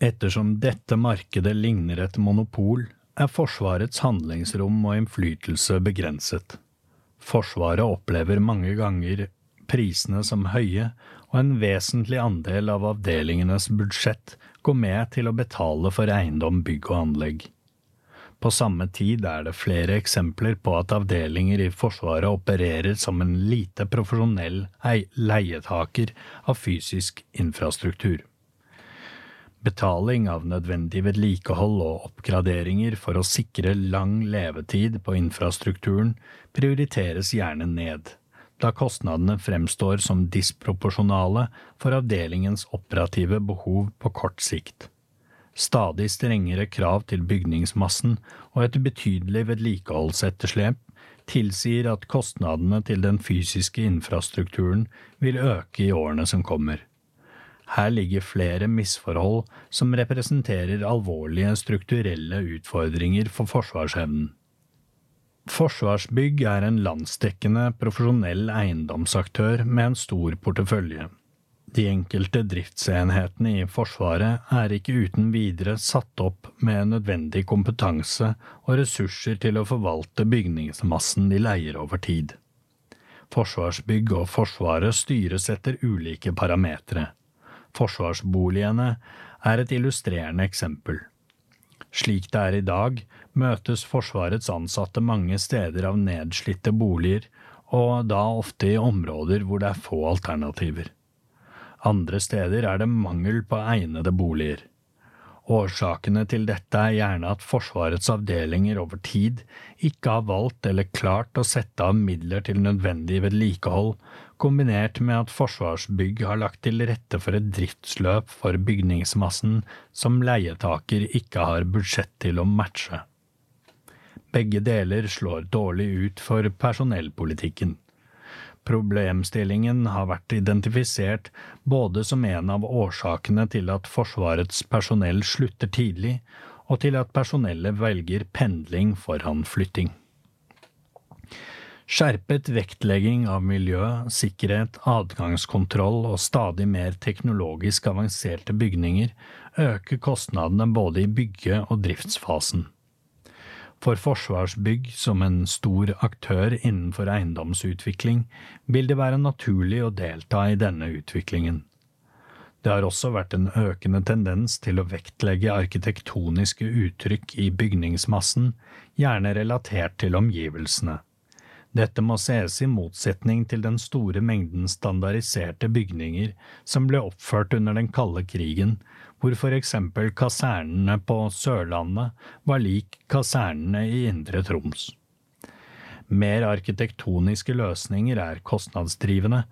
Ettersom dette markedet ligner et monopol, er Forsvarets handlingsrom og innflytelse begrenset. Forsvaret opplever mange ganger prisene som høye, og en vesentlig andel av avdelingenes budsjett går med til å betale for eiendom, bygg og anlegg. På samme tid er det flere eksempler på at avdelinger i Forsvaret opererer som en lite profesjonell leietaker av fysisk infrastruktur. Betaling av nødvendig vedlikehold og oppgraderinger for å sikre lang levetid på infrastrukturen prioriteres gjerne ned da kostnadene fremstår som disproporsjonale for avdelingens operative behov på kort sikt. Stadig strengere krav til bygningsmassen og et betydelig vedlikeholdsetterslep tilsier at kostnadene til den fysiske infrastrukturen vil øke i årene som kommer. Her ligger flere misforhold som representerer alvorlige strukturelle utfordringer for forsvarsevnen. Forsvarsbygg er en landsdekkende, profesjonell eiendomsaktør med en stor portefølje. De enkelte driftsenhetene i Forsvaret er ikke uten videre satt opp med nødvendig kompetanse og ressurser til å forvalte bygningsmassen de leier over tid. Forsvarsbygg og Forsvaret styres etter ulike parametere. Forsvarsboligene er et illustrerende eksempel. Slik det er i dag, møtes Forsvarets ansatte mange steder av nedslitte boliger, og da ofte i områder hvor det er få alternativer. Andre steder er det mangel på egnede boliger. Årsakene til dette er gjerne at Forsvarets avdelinger over tid ikke har valgt eller klart å sette av midler til nødvendig vedlikehold, kombinert med at Forsvarsbygg har lagt til rette for et driftsløp for bygningsmassen som leietaker ikke har budsjett til å matche. Begge deler slår dårlig ut for personellpolitikken. Problemstillingen har vært identifisert både som en av årsakene til at Forsvarets personell slutter tidlig, og til at personellet velger pendling foran flytting. Skjerpet vektlegging av miljø, sikkerhet, adgangskontroll og stadig mer teknologisk avanserte bygninger øker kostnadene både i bygge- og driftsfasen. For Forsvarsbygg som en stor aktør innenfor eiendomsutvikling vil det være naturlig å delta i denne utviklingen. Det har også vært en økende tendens til å vektlegge arkitektoniske uttrykk i bygningsmassen, gjerne relatert til omgivelsene. Dette må ses i motsetning til den store mengden standardiserte bygninger som ble oppført under den kalde krigen, hvor for eksempel kasernene på Sørlandet var lik kasernene i Indre Troms. Mer arkitektoniske løsninger er kostnadsdrivende,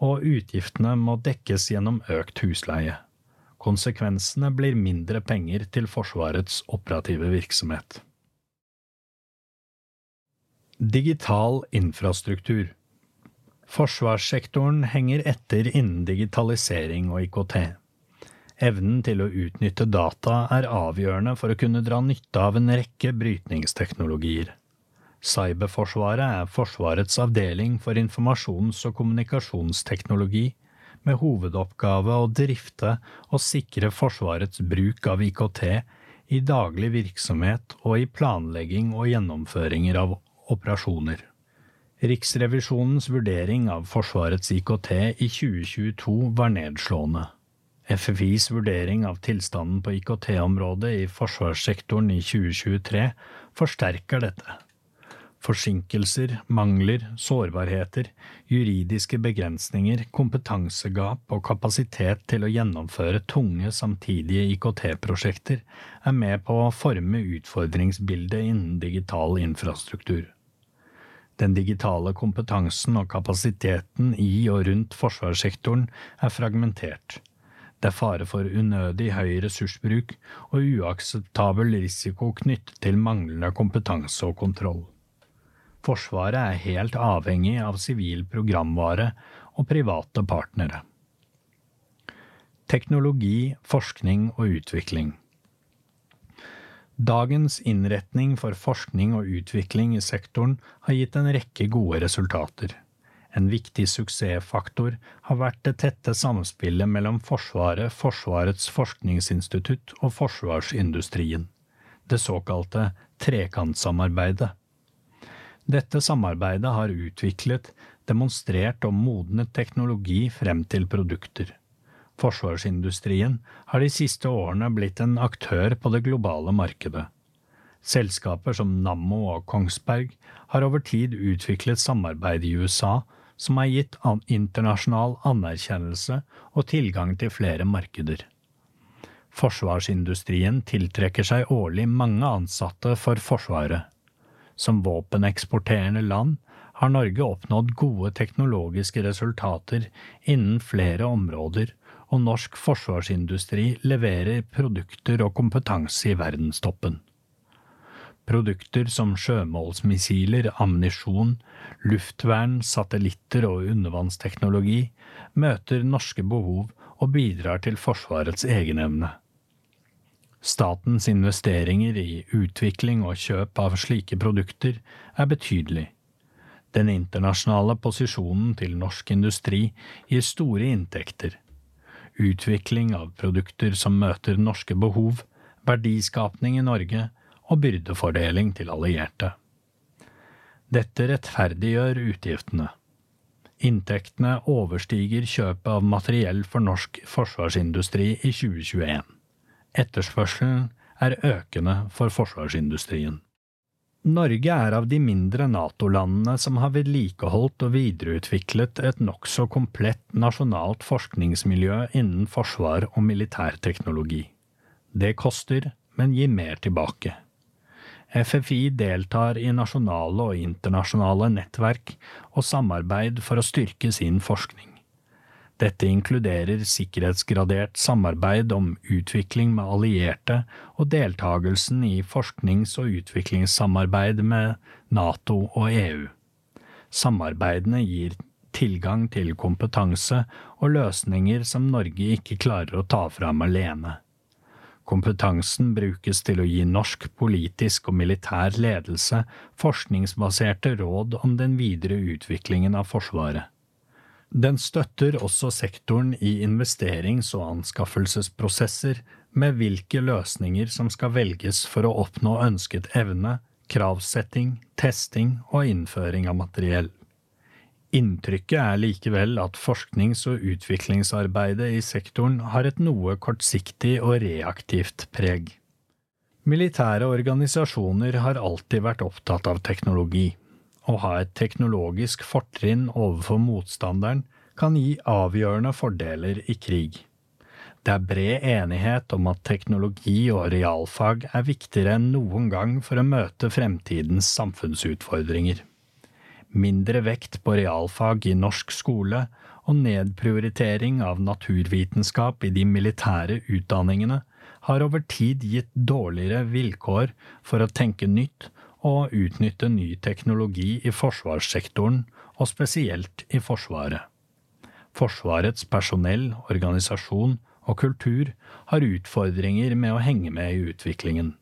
og utgiftene må dekkes gjennom økt husleie. Konsekvensene blir mindre penger til Forsvarets operative virksomhet. Digital infrastruktur Forsvarssektoren henger etter innen digitalisering og IKT. Evnen til å utnytte data er avgjørende for å kunne dra nytte av en rekke brytningsteknologier. Cyberforsvaret er Forsvarets avdeling for informasjons- og kommunikasjonsteknologi, med hovedoppgave å drifte og sikre Forsvarets bruk av IKT i daglig virksomhet og i planlegging og gjennomføringer av operasjoner. Riksrevisjonens vurdering av Forsvarets IKT i 2022 var nedslående. FFIs vurdering av tilstanden på IKT-området i forsvarssektoren i 2023 forsterker dette. Forsinkelser, mangler, sårbarheter, juridiske begrensninger, kompetansegap og kapasitet til å gjennomføre tunge, samtidige IKT-prosjekter er med på å forme utfordringsbildet innen digital infrastruktur. Den digitale kompetansen og kapasiteten i og rundt forsvarssektoren er fragmentert. Det er fare for unødig høy ressursbruk og uakseptabel risiko knyttet til manglende kompetanse og kontroll. Forsvaret er helt avhengig av sivil programvare og private partnere. Teknologi, forskning og utvikling. Dagens innretning for forskning og utvikling i sektoren har gitt en rekke gode resultater. En viktig suksessfaktor har vært det tette samspillet mellom Forsvaret, Forsvarets forskningsinstitutt og forsvarsindustrien, det såkalte trekantsamarbeidet. Dette samarbeidet har utviklet, demonstrert og modnet teknologi frem til produkter. Forsvarsindustrien har de siste årene blitt en aktør på det globale markedet. Selskaper som Nammo og Kongsberg har over tid utviklet samarbeid i USA som har gitt internasjonal anerkjennelse og tilgang til flere markeder. Forsvarsindustrien tiltrekker seg årlig mange ansatte for Forsvaret. Som våpeneksporterende land har Norge oppnådd gode teknologiske resultater innen flere områder og norsk forsvarsindustri leverer produkter og kompetanse i verdenstoppen. Produkter som sjømålsmissiler, ammunisjon, luftvern, satellitter og undervannsteknologi møter norske behov og bidrar til Forsvarets egenevne. Statens investeringer i utvikling og kjøp av slike produkter er betydelig. Den internasjonale posisjonen til norsk industri gir store inntekter utvikling av produkter som møter norske behov, verdiskapning i Norge og byrdefordeling til allierte. Dette rettferdiggjør utgiftene. Inntektene overstiger kjøpet av materiell for norsk forsvarsindustri i 2021. Etterspørselen er økende for forsvarsindustrien. Norge er av de mindre NATO-landene som har vedlikeholdt og videreutviklet et nokså komplett nasjonalt forskningsmiljø innen forsvar og militærteknologi. Det koster, men gir mer tilbake. FFI deltar i nasjonale og internasjonale nettverk og samarbeid for å styrke sin forskning. Dette inkluderer sikkerhetsgradert samarbeid om utvikling med allierte og deltagelsen i forsknings- og utviklingssamarbeid med NATO og EU. Samarbeidene gir tilgang til kompetanse og løsninger som Norge ikke klarer å ta fram alene. Kompetansen brukes til å gi norsk politisk og militær ledelse forskningsbaserte råd om den videre utviklingen av Forsvaret. Den støtter også sektoren i investerings- og anskaffelsesprosesser med hvilke løsninger som skal velges for å oppnå ønsket evne, kravsetting, testing og innføring av materiell. Inntrykket er likevel at forsknings- og utviklingsarbeidet i sektoren har et noe kortsiktig og reaktivt preg. Militære organisasjoner har alltid vært opptatt av teknologi. Å ha et teknologisk fortrinn overfor motstanderen kan gi avgjørende fordeler i krig. Det er bred enighet om at teknologi og realfag er viktigere enn noen gang for å møte fremtidens samfunnsutfordringer. Mindre vekt på realfag i norsk skole og nedprioritering av naturvitenskap i de militære utdanningene har over tid gitt dårligere vilkår for å tenke nytt og utnytte ny teknologi i forsvarssektoren, og spesielt i Forsvaret. Forsvarets personell, organisasjon og kultur har utfordringer med å henge med i utviklingen.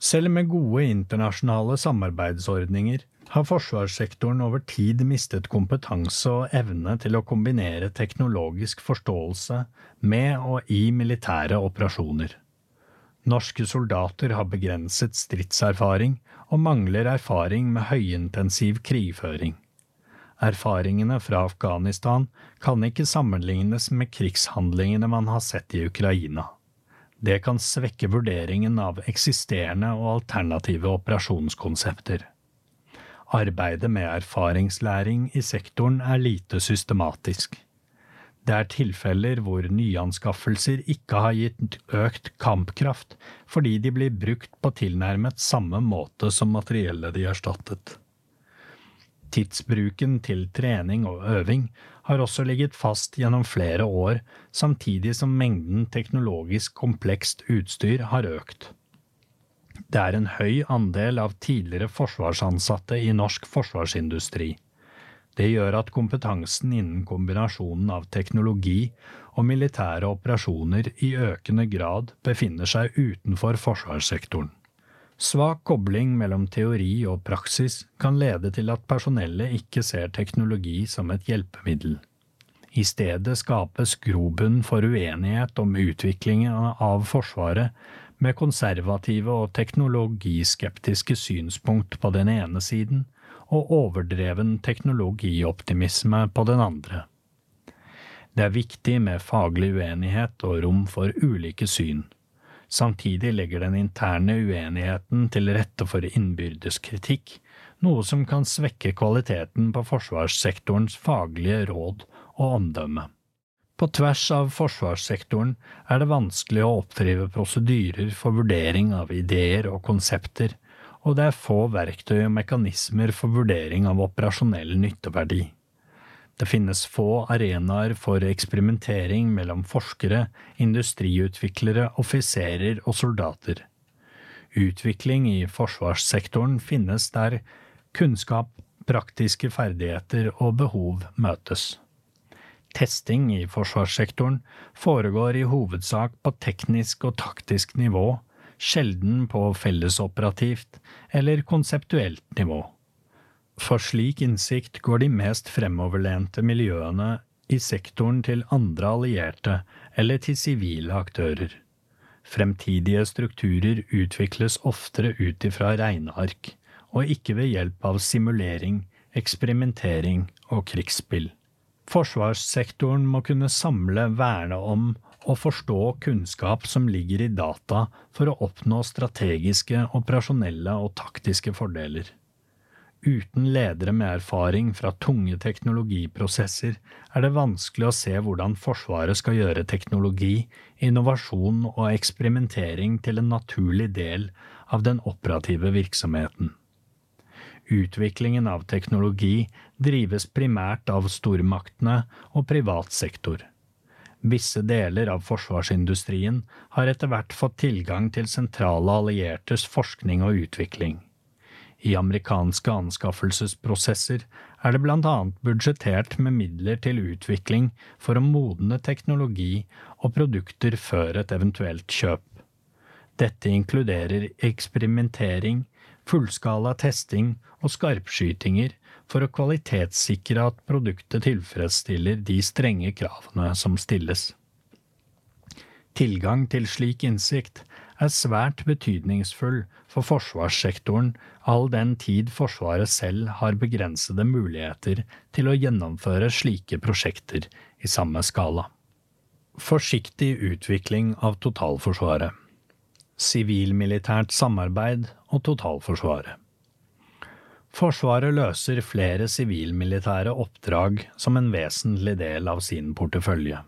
Selv med gode internasjonale samarbeidsordninger har forsvarssektoren over tid mistet kompetanse og evne til å kombinere teknologisk forståelse med og i militære operasjoner. Norske soldater har begrenset stridserfaring og mangler erfaring med høyintensiv krigføring. Erfaringene fra Afghanistan kan ikke sammenlignes med krigshandlingene man har sett i Ukraina. Det kan svekke vurderingen av eksisterende og alternative operasjonskonsepter. Arbeidet med erfaringslæring i sektoren er lite systematisk. Det er tilfeller hvor nyanskaffelser ikke har gitt økt kampkraft fordi de blir brukt på tilnærmet samme måte som materiellet de erstattet. Tidsbruken til trening og øving har også ligget fast gjennom flere år, samtidig som mengden teknologisk komplekst utstyr har økt. Det er en høy andel av tidligere forsvarsansatte i norsk forsvarsindustri. Det gjør at kompetansen innen kombinasjonen av teknologi og militære operasjoner i økende grad befinner seg utenfor forsvarssektoren. Svak kobling mellom teori og praksis kan lede til at personellet ikke ser teknologi som et hjelpemiddel. I stedet skapes grobunn for uenighet om utviklingen av Forsvaret med konservative og teknologiskeptiske synspunkt på den ene siden og overdreven teknologioptimisme på den andre. Det er viktig med faglig uenighet og rom for ulike syn. Samtidig legger den interne uenigheten til rette for innbyrdes kritikk, noe som kan svekke kvaliteten på forsvarssektorens faglige råd og omdømme. På tvers av forsvarssektoren er det vanskelig å oppdrive prosedyrer for vurdering av ideer og konsepter og det er få verktøy og mekanismer for vurdering av operasjonell nytteverdi. Det finnes få arenaer for eksperimentering mellom forskere, industriutviklere, offiserer og soldater. Utvikling i forsvarssektoren finnes der kunnskap, praktiske ferdigheter og behov møtes. Testing i forsvarssektoren foregår i hovedsak på teknisk og taktisk nivå, sjelden på fellesoperativt eller konseptuelt nivå. For slik innsikt går de mest fremoverlente miljøene i sektoren til andre allierte eller til sivile aktører. Fremtidige strukturer utvikles oftere ut ifra regneark, og ikke ved hjelp av simulering, eksperimentering og krigsspill. Forsvarssektoren må kunne samle, verne om og forstå kunnskap som ligger i data for å oppnå strategiske, operasjonelle og taktiske fordeler. Uten ledere med erfaring fra tunge teknologiprosesser er det vanskelig å se hvordan Forsvaret skal gjøre teknologi, innovasjon og eksperimentering til en naturlig del av den operative virksomheten. Utviklingen av teknologi drives primært av stormaktene og privat sektor. Visse deler av forsvarsindustrien har etter hvert fått tilgang til sentrale alliertes forskning og utvikling. I amerikanske anskaffelsesprosesser er det blant annet budsjettert med midler til utvikling for å modne teknologi og produkter før et eventuelt kjøp. Dette inkluderer eksperimentering, fullskala testing og skarpskytinger for å kvalitetssikre at produktet tilfredsstiller de strenge kravene som stilles. Tilgang til slik innsikt er svært betydningsfull for forsvarssektoren all den tid Forsvaret selv har begrensede muligheter til å gjennomføre slike prosjekter i samme skala. Forsiktig utvikling av totalforsvaret Sivilmilitært samarbeid og totalforsvaret Forsvaret løser flere sivilmilitære oppdrag som en vesentlig del av sin portefølje.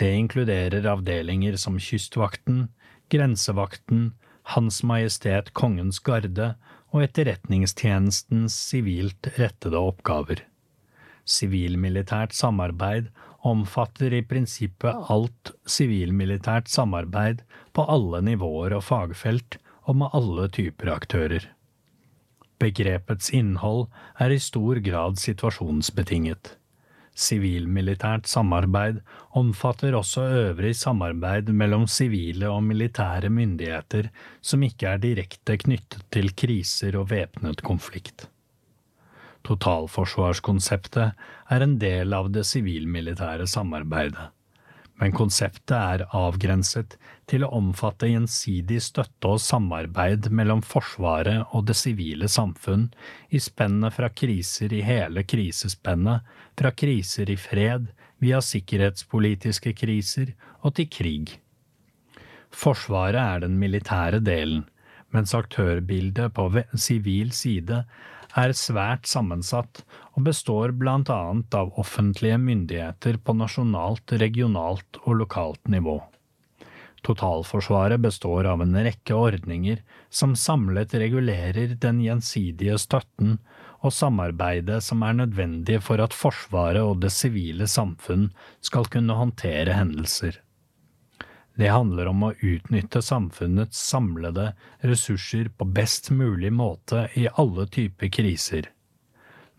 Det inkluderer avdelinger som Kystvakten, Grensevakten, Hans Majestet Kongens Garde og Etterretningstjenestens sivilt rettede oppgaver. Sivilmilitært samarbeid omfatter i prinsippet alt sivilmilitært samarbeid på alle nivåer og fagfelt og med alle typer aktører. Begrepets innhold er i stor grad situasjonsbetinget. Sivilmilitært samarbeid omfatter også øvrig samarbeid mellom sivile og militære myndigheter som ikke er direkte knyttet til kriser og væpnet konflikt. Totalforsvarskonseptet er en del av det sivilmilitære samarbeidet men konseptet er avgrenset til å omfatte gjensidig støtte og samarbeid mellom Forsvaret og det sivile samfunn i spennet fra kriser i hele krisespennet, fra kriser i fred, via sikkerhetspolitiske kriser og til krig. Forsvaret er den militære delen, mens aktørbildet på sivil side er svært sammensatt og består annet av offentlige myndigheter på nasjonalt, regionalt og lokalt nivå. Totalforsvaret består av en rekke ordninger som samlet regulerer den gjensidige støtten og samarbeidet som er nødvendig for at Forsvaret og det sivile samfunn skal kunne håndtere hendelser. Det handler om å utnytte samfunnets samlede ressurser på best mulig måte i alle typer kriser.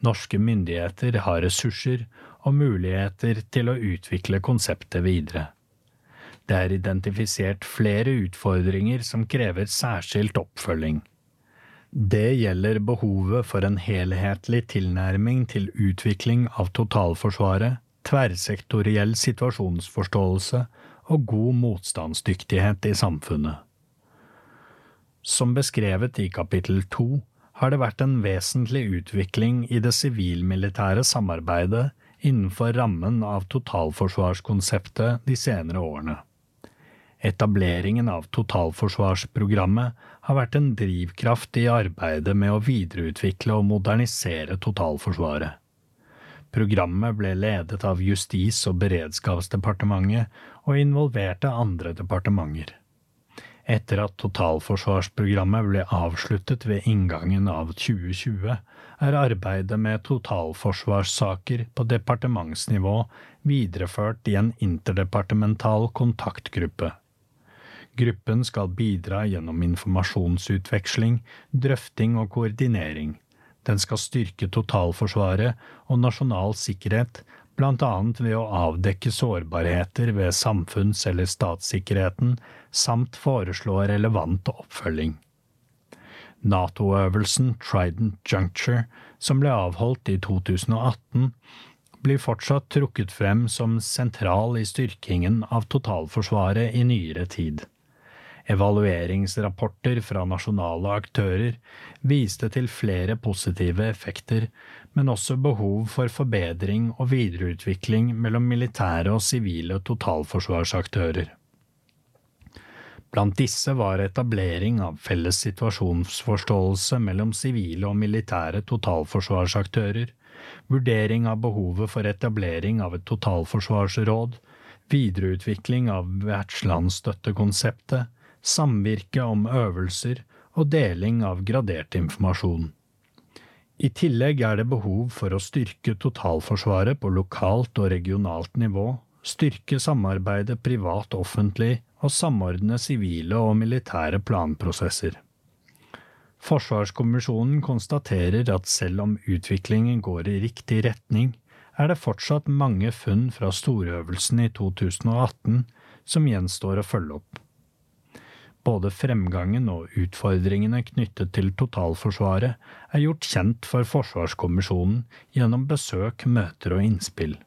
Norske myndigheter har ressurser og muligheter til å utvikle konseptet videre. Det er identifisert flere utfordringer som krever særskilt oppfølging. Det gjelder behovet for en helhetlig tilnærming til utvikling av totalforsvaret, tverrsektoriell situasjonsforståelse og god motstandsdyktighet i samfunnet. Som beskrevet i kapittel to har det vært en vesentlig utvikling i det sivilmilitære samarbeidet innenfor rammen av totalforsvarskonseptet de senere årene. Etableringen av totalforsvarsprogrammet har vært en drivkraft i arbeidet med å videreutvikle og modernisere totalforsvaret. Programmet ble ledet av Justis- og beredskapsdepartementet og involverte andre departementer. Etter at totalforsvarsprogrammet ble avsluttet ved inngangen av 2020, er arbeidet med totalforsvarssaker på departementsnivå videreført i en interdepartemental kontaktgruppe. Gruppen skal bidra gjennom informasjonsutveksling, drøfting og koordinering. Den skal styrke totalforsvaret og nasjonal sikkerhet, annet ved å avdekke sårbarheter ved samfunns- eller statssikkerheten, samt foreslå relevant oppfølging. Nato-øvelsen Trident Juncture, som ble avholdt i 2018, blir fortsatt trukket frem som sentral i styrkingen av totalforsvaret i nyere tid. Evalueringsrapporter fra nasjonale aktører viste til flere positive effekter, men også behov for forbedring og videreutvikling mellom militære og sivile totalforsvarsaktører. Blant disse var etablering av felles situasjonsforståelse mellom sivile og militære totalforsvarsaktører, vurdering av behovet for etablering av et totalforsvarsråd, videreutvikling av vertslandsstøttekonseptet, samvirke om øvelser og deling av gradert informasjon. I tillegg er det behov for å styrke totalforsvaret på lokalt og regionalt nivå, styrke samarbeidet privat-offentlig og samordne sivile og militære planprosesser. Forsvarskommisjonen konstaterer at selv om utviklingen går i riktig retning, er det fortsatt mange funn fra storøvelsen i 2018 som gjenstår å følge opp. Både fremgangen og utfordringene knyttet til totalforsvaret er gjort kjent for Forsvarskommisjonen gjennom besøk, møter og innspill.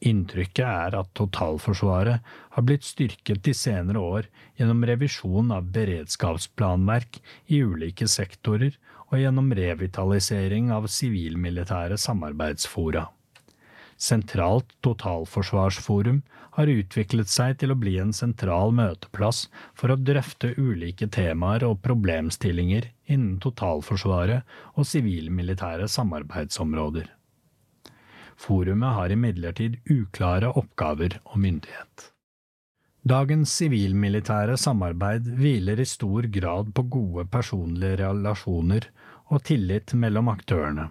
Inntrykket er at totalforsvaret har blitt styrket de senere år gjennom revisjon av beredskapsplanverk i ulike sektorer og gjennom revitalisering av sivilmilitære samarbeidsfora. Sentralt totalforsvarsforum har utviklet seg til å bli en sentral møteplass for å drøfte ulike temaer og problemstillinger innen totalforsvaret og sivilmilitære samarbeidsområder. Forumet har imidlertid uklare oppgaver og myndighet. Dagens sivilmilitære samarbeid hviler i stor grad på gode personlige relasjoner og tillit mellom aktørene.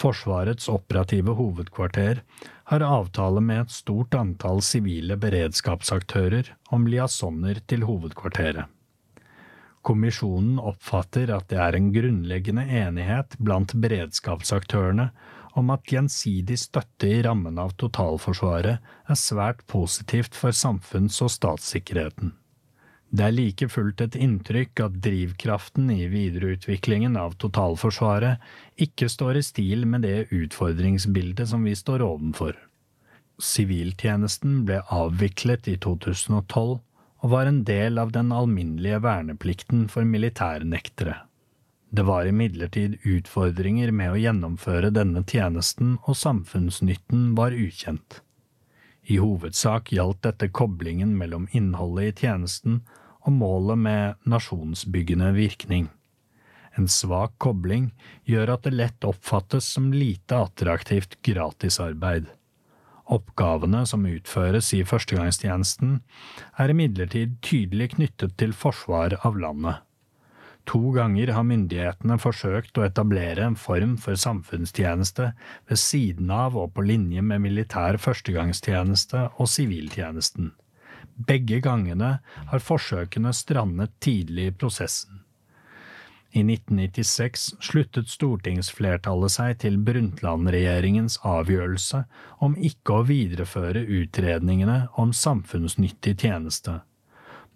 Forsvarets operative hovedkvarter har avtale med et stort antall sivile beredskapsaktører om liasoner til hovedkvarteret. Kommisjonen oppfatter at det er en grunnleggende enighet blant beredskapsaktørene om at gjensidig støtte i rammen av totalforsvaret er svært positivt for samfunns- og statssikkerheten. Det er like fullt et inntrykk at drivkraften i videreutviklingen av totalforsvaret ikke står i stil med det utfordringsbildet som vi står ovenfor. Siviltjenesten ble avviklet i 2012 og var en del av den alminnelige verneplikten for militærnektere. Det var imidlertid utfordringer med å gjennomføre denne tjenesten, og samfunnsnytten var ukjent. I hovedsak gjaldt dette koblingen mellom innholdet i tjenesten og målet med nasjonsbyggende virkning. En svak kobling gjør at det lett oppfattes som lite attraktivt gratisarbeid. Oppgavene som utføres i førstegangstjenesten, er imidlertid tydelig knyttet til forsvar av landet. To ganger har myndighetene forsøkt å etablere en form for samfunnstjeneste ved siden av og på linje med militær førstegangstjeneste og siviltjenesten. Begge gangene har forsøkene strandet tidlig i prosessen. I 1996 sluttet stortingsflertallet seg til Brundtland-regjeringens avgjørelse om ikke å videreføre utredningene om samfunnsnyttig tjeneste.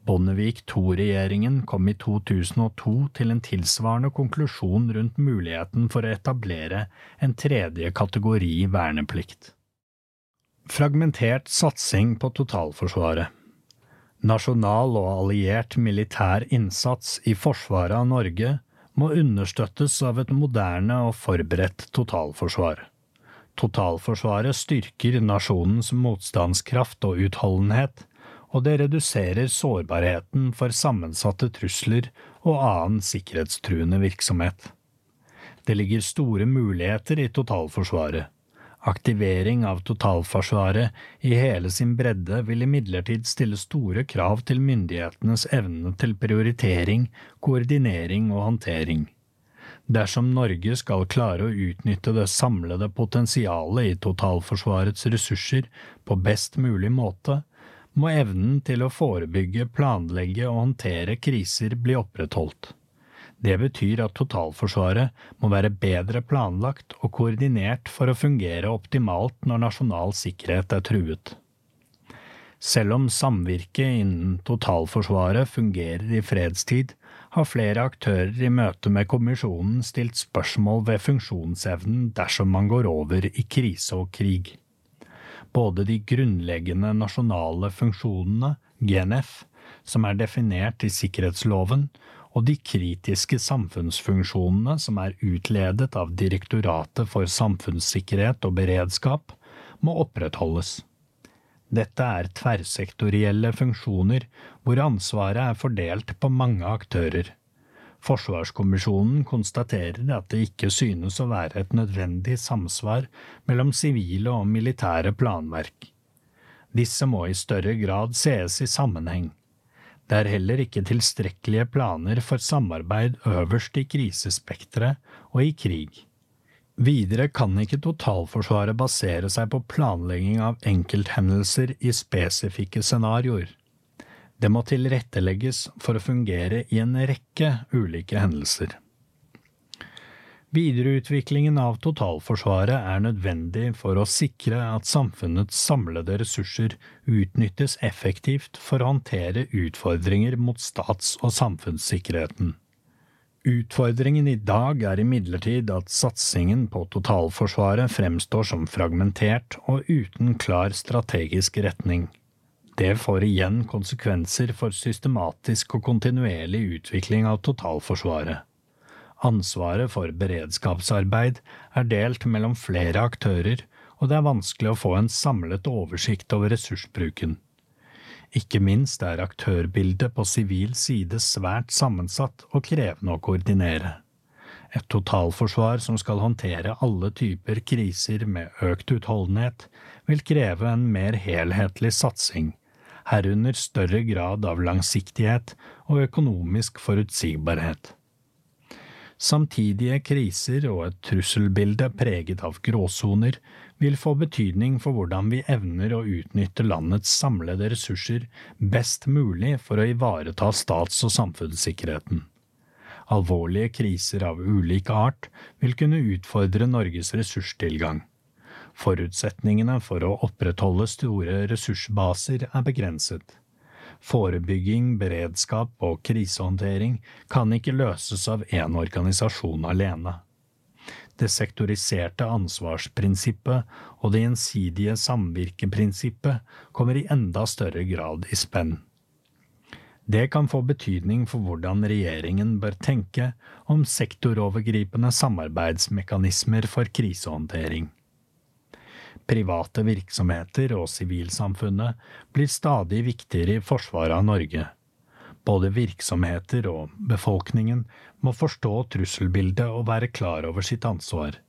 Bondevik II-regjeringen kom i 2002 til en tilsvarende konklusjon rundt muligheten for å etablere en tredje kategori verneplikt. Fragmentert satsing på totalforsvaret Nasjonal og alliert militær innsats i forsvaret av Norge må understøttes av et moderne og forberedt totalforsvar. Totalforsvaret styrker nasjonens motstandskraft og utholdenhet, og det reduserer sårbarheten for sammensatte trusler og annen sikkerhetstruende virksomhet. Det ligger store muligheter i totalforsvaret. Aktivering av totalforsvaret i hele sin bredde vil imidlertid stille store krav til myndighetenes evne til prioritering, koordinering og håndtering. Dersom Norge skal klare å utnytte det samlede potensialet i totalforsvarets ressurser på best mulig måte, må evnen til å forebygge, planlegge og håndtere kriser bli opprettholdt. Det betyr at totalforsvaret må være bedre planlagt og koordinert for å fungere optimalt når nasjonal sikkerhet er truet. Selv om samvirket innen totalforsvaret fungerer i fredstid, har flere aktører i møte med kommisjonen stilt spørsmål ved funksjonsevnen dersom man går over i krise og krig. Både de grunnleggende nasjonale funksjonene, GNF, som er definert i sikkerhetsloven, og de kritiske samfunnsfunksjonene som er utledet av Direktoratet for samfunnssikkerhet og beredskap, må opprettholdes. Dette er tverrsektorielle funksjoner hvor ansvaret er fordelt på mange aktører. Forsvarskommisjonen konstaterer at det ikke synes å være et nødvendig samsvar mellom sivile og militære planverk. Disse må i større grad sees i sammenheng. Det er heller ikke tilstrekkelige planer for samarbeid øverst i krisespekteret og i krig. Videre kan ikke totalforsvaret basere seg på planlegging av enkelthendelser i spesifikke scenarioer. Det må tilrettelegges for å fungere i en rekke ulike hendelser. Videreutviklingen av totalforsvaret er nødvendig for å sikre at samfunnets samlede ressurser utnyttes effektivt for å håndtere utfordringer mot stats- og samfunnssikkerheten. Utfordringen i dag er imidlertid at satsingen på totalforsvaret fremstår som fragmentert og uten klar strategisk retning. Det får igjen konsekvenser for systematisk og kontinuerlig utvikling av totalforsvaret. Ansvaret for beredskapsarbeid er delt mellom flere aktører, og det er vanskelig å få en samlet oversikt over ressursbruken. Ikke minst er aktørbildet på sivil side svært sammensatt og krevende å koordinere. Et totalforsvar som skal håndtere alle typer kriser med økt utholdenhet, vil kreve en mer helhetlig satsing, herunder større grad av langsiktighet og økonomisk forutsigbarhet. Samtidige kriser og et trusselbilde preget av gråsoner vil få betydning for hvordan vi evner å utnytte landets samlede ressurser best mulig for å ivareta stats- og samfunnssikkerheten. Alvorlige kriser av ulik art vil kunne utfordre Norges ressurstilgang. Forutsetningene for å opprettholde store ressursbaser er begrenset. Forebygging, beredskap og krisehåndtering kan ikke løses av én organisasjon alene. Det sektoriserte ansvarsprinsippet og det gjensidige samvirkeprinsippet kommer i enda større grad i spenn. Det kan få betydning for hvordan regjeringen bør tenke om sektorovergripende samarbeidsmekanismer for krisehåndtering. Private virksomheter og sivilsamfunnet blir stadig viktigere i forsvaret av Norge. Både virksomheter og befolkningen må forstå trusselbildet og være klar over sitt ansvar.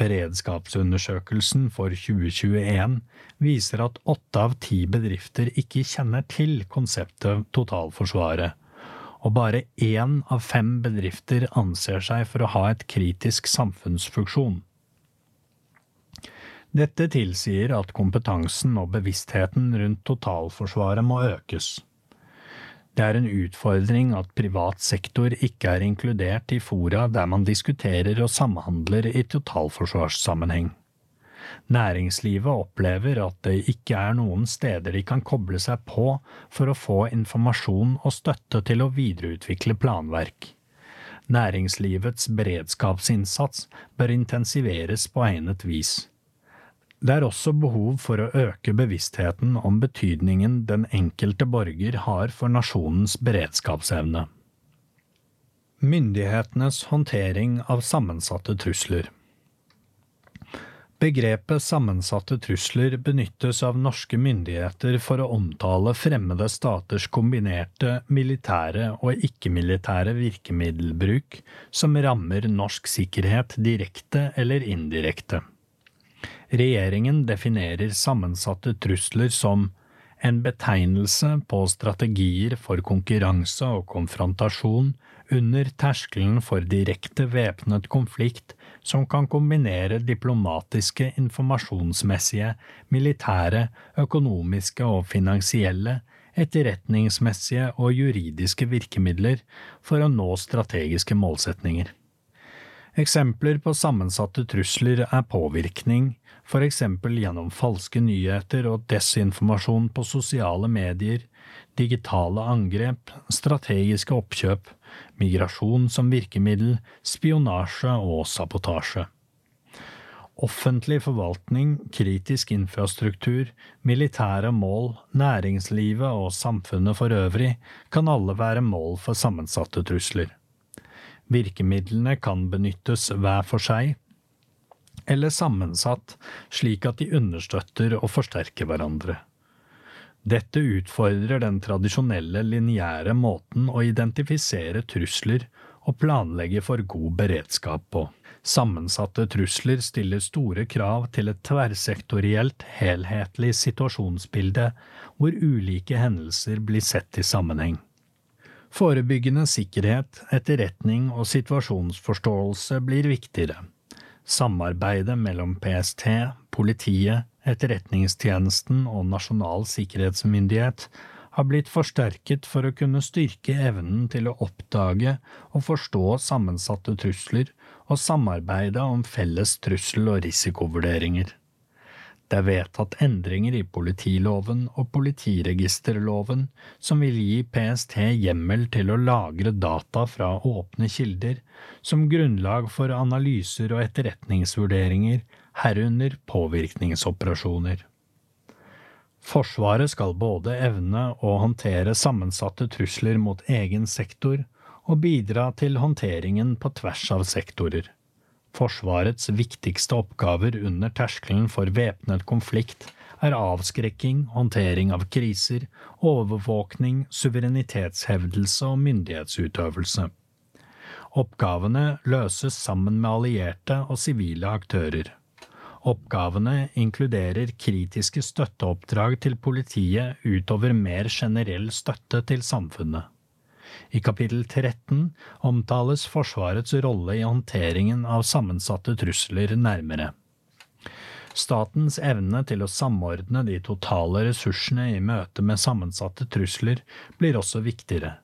Beredskapsundersøkelsen for 2021 viser at åtte av ti bedrifter ikke kjenner til konseptet totalforsvaret, og bare én av fem bedrifter anser seg for å ha et kritisk samfunnsfunksjon. Dette tilsier at kompetansen og bevisstheten rundt totalforsvaret må økes. Det er en utfordring at privat sektor ikke er inkludert i fora der man diskuterer og samhandler i totalforsvarssammenheng. Næringslivet opplever at det ikke er noen steder de kan koble seg på for å få informasjon og støtte til å videreutvikle planverk. Næringslivets beredskapsinnsats bør intensiveres på egnet vis. Det er også behov for å øke bevisstheten om betydningen den enkelte borger har for nasjonens beredskapsevne. Myndighetenes håndtering av sammensatte trusler Begrepet sammensatte trusler benyttes av norske myndigheter for å omtale fremmede staters kombinerte militære og ikke-militære virkemiddelbruk som rammer norsk sikkerhet direkte eller indirekte. Regjeringen definerer sammensatte trusler som en betegnelse på strategier for konkurranse og konfrontasjon under terskelen for direkte væpnet konflikt som kan kombinere diplomatiske, informasjonsmessige, militære, økonomiske og finansielle, etterretningsmessige og juridiske virkemidler for å nå strategiske målsetninger. Eksempler på sammensatte trusler er påvirkning, for eksempel gjennom falske nyheter og desinformasjon på sosiale medier, digitale angrep, strategiske oppkjøp, migrasjon som virkemiddel, spionasje og sabotasje. Offentlig forvaltning, kritisk infrastruktur, militære mål, næringslivet og samfunnet for øvrig kan alle være mål for sammensatte trusler. Virkemidlene kan benyttes hver for seg, eller sammensatt slik at de understøtter og forsterker hverandre. Dette utfordrer den tradisjonelle lineære måten å identifisere trusler og planlegge for god beredskap på. Sammensatte trusler stiller store krav til et tverrsektorielt, helhetlig situasjonsbilde hvor ulike hendelser blir sett i sammenheng. Forebyggende sikkerhet, etterretning og situasjonsforståelse blir viktigere. Samarbeidet mellom PST, politiet, Etterretningstjenesten og Nasjonal sikkerhetsmyndighet har blitt forsterket for å kunne styrke evnen til å oppdage og forstå sammensatte trusler og samarbeide om felles trussel- og risikovurderinger. Det er vedtatt endringer i politiloven og politiregisterloven som vil gi PST hjemmel til å lagre data fra åpne kilder som grunnlag for analyser og etterretningsvurderinger, herunder påvirkningsoperasjoner. Forsvaret skal både evne å håndtere sammensatte trusler mot egen sektor og bidra til håndteringen på tvers av sektorer. Forsvarets viktigste oppgaver under terskelen for væpnet konflikt er avskrekking, håndtering av kriser, overvåkning, suverenitetshevdelse og myndighetsutøvelse. Oppgavene løses sammen med allierte og sivile aktører. Oppgavene inkluderer kritiske støtteoppdrag til politiet utover mer generell støtte til samfunnet. I kapittel 13 omtales Forsvarets rolle i håndteringen av sammensatte trusler nærmere. Statens evne til å samordne de totale ressursene i møte med sammensatte trusler blir også viktigere.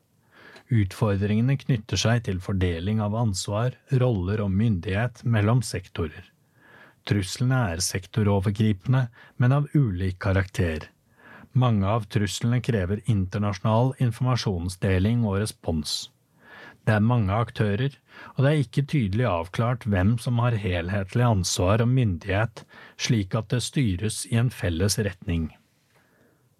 Utfordringene knytter seg til fordeling av ansvar, roller og myndighet mellom sektorer. Truslene er sektorovergripende, men av ulik karakter. Mange av truslene krever internasjonal informasjonsdeling og respons. Det er mange aktører, og det er ikke tydelig avklart hvem som har helhetlig ansvar og myndighet, slik at det styres i en felles retning.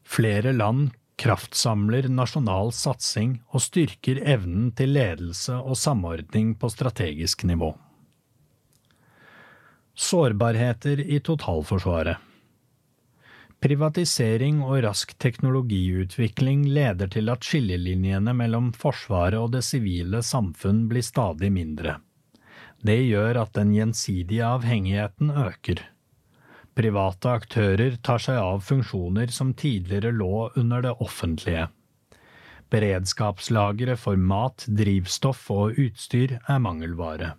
Flere land kraftsamler nasjonal satsing og styrker evnen til ledelse og samordning på strategisk nivå. Sårbarheter i totalforsvaret Privatisering og rask teknologiutvikling leder til at skillelinjene mellom Forsvaret og det sivile samfunn blir stadig mindre. Det gjør at den gjensidige avhengigheten øker. Private aktører tar seg av funksjoner som tidligere lå under det offentlige. Beredskapslagre for mat, drivstoff og utstyr er mangelvare.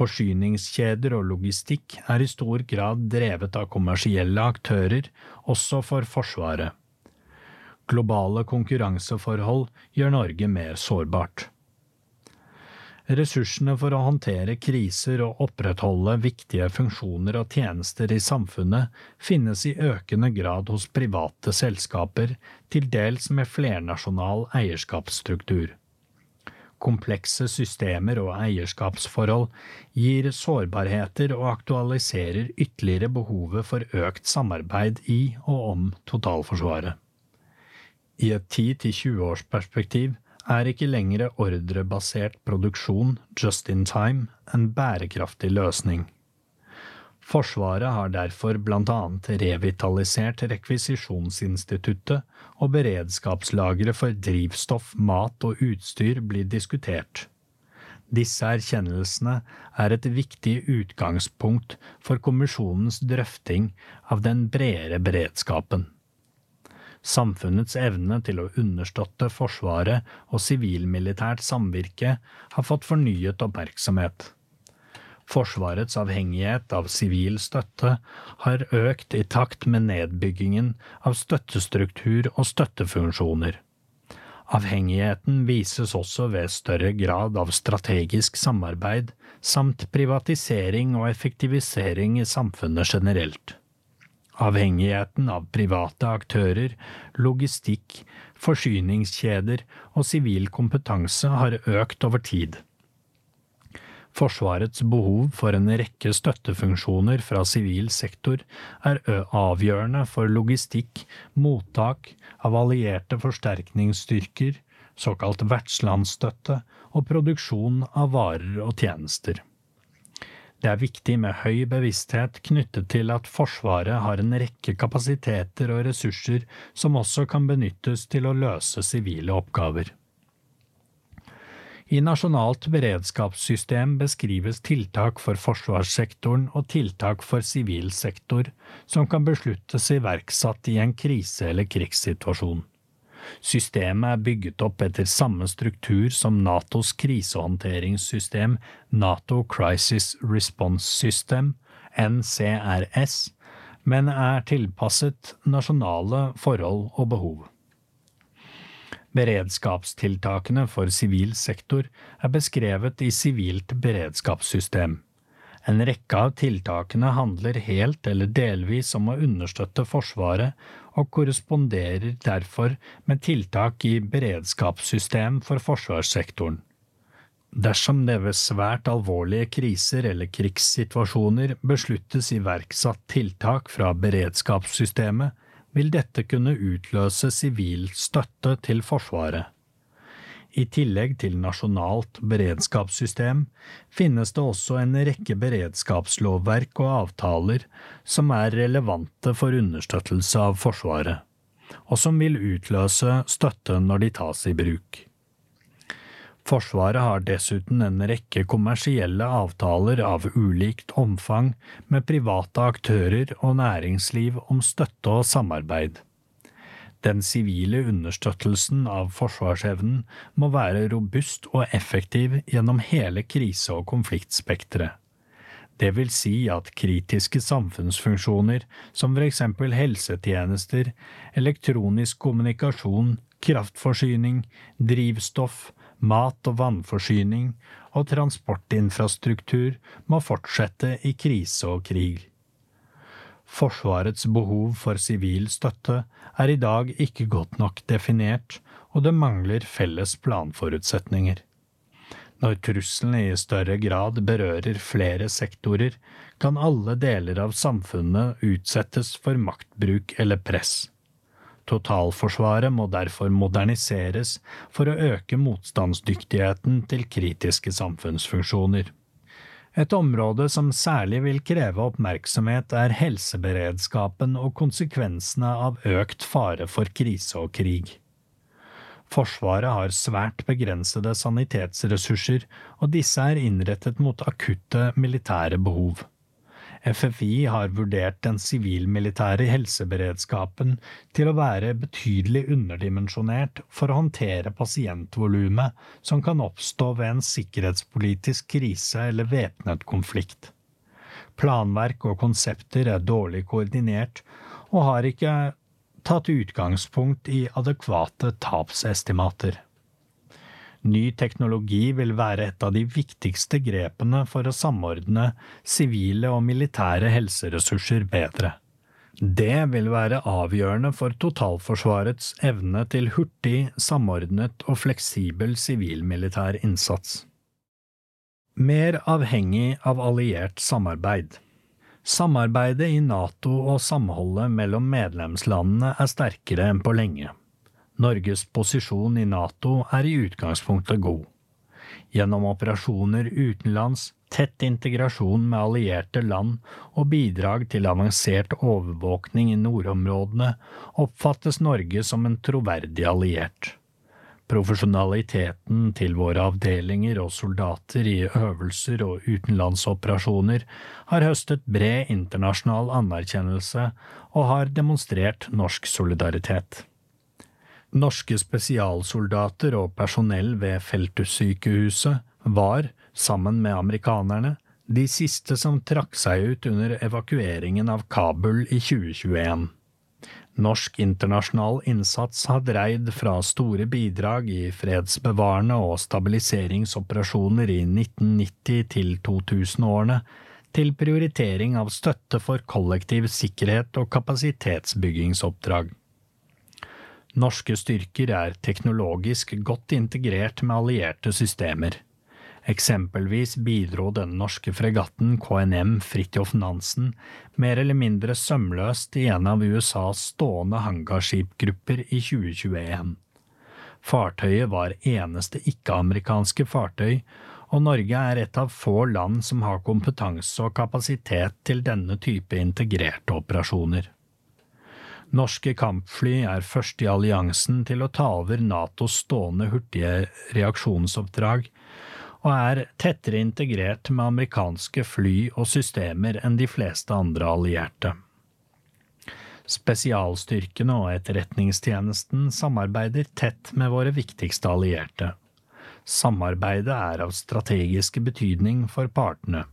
Forsyningskjeder og logistikk er i stor grad drevet av kommersielle aktører, også for Forsvaret. Globale konkurranseforhold gjør Norge mer sårbart. Ressursene for å håndtere kriser og opprettholde viktige funksjoner og tjenester i samfunnet finnes i økende grad hos private selskaper, til dels med flernasjonal eierskapsstruktur komplekse systemer og eierskapsforhold gir sårbarheter og aktualiserer ytterligere behovet for økt samarbeid i og om totalforsvaret. I et 10–20-årsperspektiv er ikke lenger ordrebasert produksjon just in time en bærekraftig løsning. Forsvaret har derfor blant annet revitalisert rekvisisjonsinstituttet, og beredskapslagre for drivstoff, mat og utstyr blir diskutert. Disse erkjennelsene er et viktig utgangspunkt for kommisjonens drøfting av den bredere beredskapen. Samfunnets evne til å understøtte Forsvaret og sivilmilitært samvirke har fått fornyet oppmerksomhet. Forsvarets avhengighet av sivil støtte har økt i takt med nedbyggingen av støttestruktur og støttefunksjoner. Avhengigheten vises også ved større grad av strategisk samarbeid samt privatisering og effektivisering i samfunnet generelt. Avhengigheten av private aktører, logistikk, forsyningskjeder og sivil kompetanse har økt over tid. Forsvarets behov for en rekke støttefunksjoner fra sivil sektor er avgjørende for logistikk, mottak av allierte forsterkningsstyrker, såkalt vertslandsstøtte og produksjon av varer og tjenester. Det er viktig med høy bevissthet knyttet til at Forsvaret har en rekke kapasiteter og ressurser som også kan benyttes til å løse sivile oppgaver. I Nasjonalt beredskapssystem beskrives tiltak for forsvarssektoren og tiltak for sivil sektor som kan besluttes iverksatt i en krise- eller krigssituasjon. Systemet er bygget opp etter samme struktur som Natos krisehåndteringssystem Nato Crisis Response System, NCRS, men er tilpasset nasjonale forhold og behov. Beredskapstiltakene for sivil sektor er beskrevet i Sivilt beredskapssystem. En rekke av tiltakene handler helt eller delvis om å understøtte Forsvaret, og korresponderer derfor med tiltak i beredskapssystem for forsvarssektoren. Dersom det ved svært alvorlige kriser eller krigssituasjoner besluttes iverksatt tiltak fra beredskapssystemet, vil dette kunne utløse sivil støtte til Forsvaret. I tillegg til nasjonalt beredskapssystem finnes det også en rekke beredskapslovverk og avtaler som er relevante for understøttelse av Forsvaret, og som vil utløse støtte når de tas i bruk. Forsvaret har dessuten en rekke kommersielle avtaler av ulikt omfang med private aktører og næringsliv om støtte og samarbeid. Den sivile understøttelsen av forsvarsevnen må være robust og effektiv gjennom hele krise- og konfliktspekteret. Det vil si at kritiske samfunnsfunksjoner som for eksempel helsetjenester, elektronisk kommunikasjon, kraftforsyning, drivstoff, mat- og vannforsyning og transportinfrastruktur må fortsette i krise og krig. Forsvarets behov for sivil støtte er i dag ikke godt nok definert, og det mangler felles planforutsetninger. Når truslene i større grad berører flere sektorer, kan alle deler av samfunnet utsettes for maktbruk eller press. Totalforsvaret må derfor moderniseres for å øke motstandsdyktigheten til kritiske samfunnsfunksjoner. Et område som særlig vil kreve oppmerksomhet, er helseberedskapen og konsekvensene av økt fare for krise og krig. Forsvaret har svært begrensede sanitetsressurser, og disse er innrettet mot akutte militære behov. FFI har vurdert den sivilmilitære helseberedskapen til å være betydelig underdimensjonert for å håndtere pasientvolumet som kan oppstå ved en sikkerhetspolitisk krise eller væpnet konflikt. Planverk og konsepter er dårlig koordinert og har ikke tatt utgangspunkt i adekvate tapsestimater. Ny teknologi vil være et av de viktigste grepene for å samordne sivile og militære helseressurser bedre. Det vil være avgjørende for totalforsvarets evne til hurtig, samordnet og fleksibel sivilmilitær innsats. Mer avhengig av alliert samarbeid. Samarbeidet i NATO og samholdet mellom medlemslandene er sterkere enn på lenge. Norges posisjon i Nato er i utgangspunktet god. Gjennom operasjoner utenlands, tett integrasjon med allierte land og bidrag til avansert overvåkning i nordområdene oppfattes Norge som en troverdig alliert. Profesjonaliteten til våre avdelinger og soldater i øvelser og utenlandsoperasjoner har høstet bred internasjonal anerkjennelse og har demonstrert norsk solidaritet. Norske spesialsoldater og personell ved Feltussykehuset var, sammen med amerikanerne, de siste som trakk seg ut under evakueringen av Kabul i 2021. Norsk internasjonal innsats har dreid fra store bidrag i fredsbevarende og stabiliseringsoperasjoner i 1990- til 2000-årene til prioritering av støtte for kollektiv sikkerhet og kapasitetsbyggingsoppdrag. Norske styrker er teknologisk godt integrert med allierte systemer. Eksempelvis bidro den norske fregatten KNM Fridtjof Nansen mer eller mindre sømløst i en av USAs stående hangarskipgrupper i 2021. Fartøyet var eneste ikke-amerikanske fartøy, og Norge er et av få land som har kompetanse og kapasitet til denne type integrerte operasjoner. Norske kampfly er først i alliansen til å ta over Natos stående hurtige reaksjonsoppdrag, og er tettere integrert med amerikanske fly og systemer enn de fleste andre allierte. Spesialstyrkene og Etterretningstjenesten samarbeider tett med våre viktigste allierte. Samarbeidet er av strategiske betydning for partene.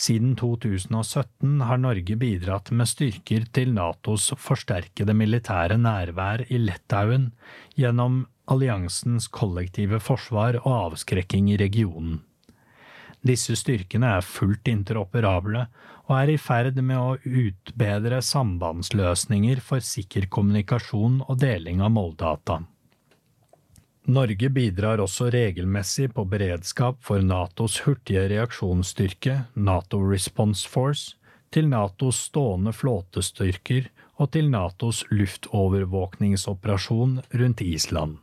Siden 2017 har Norge bidratt med styrker til Natos forsterkede militære nærvær i Litauen gjennom alliansens kollektive forsvar og avskrekking i regionen. Disse styrkene er fullt interoperable og er i ferd med å utbedre sambandsløsninger for sikker kommunikasjon og deling av måldata. Norge bidrar også regelmessig på beredskap for Natos hurtige reaksjonsstyrke, Nato Response Force, til Natos stående flåtestyrker og til Natos luftovervåkningsoperasjon rundt Island.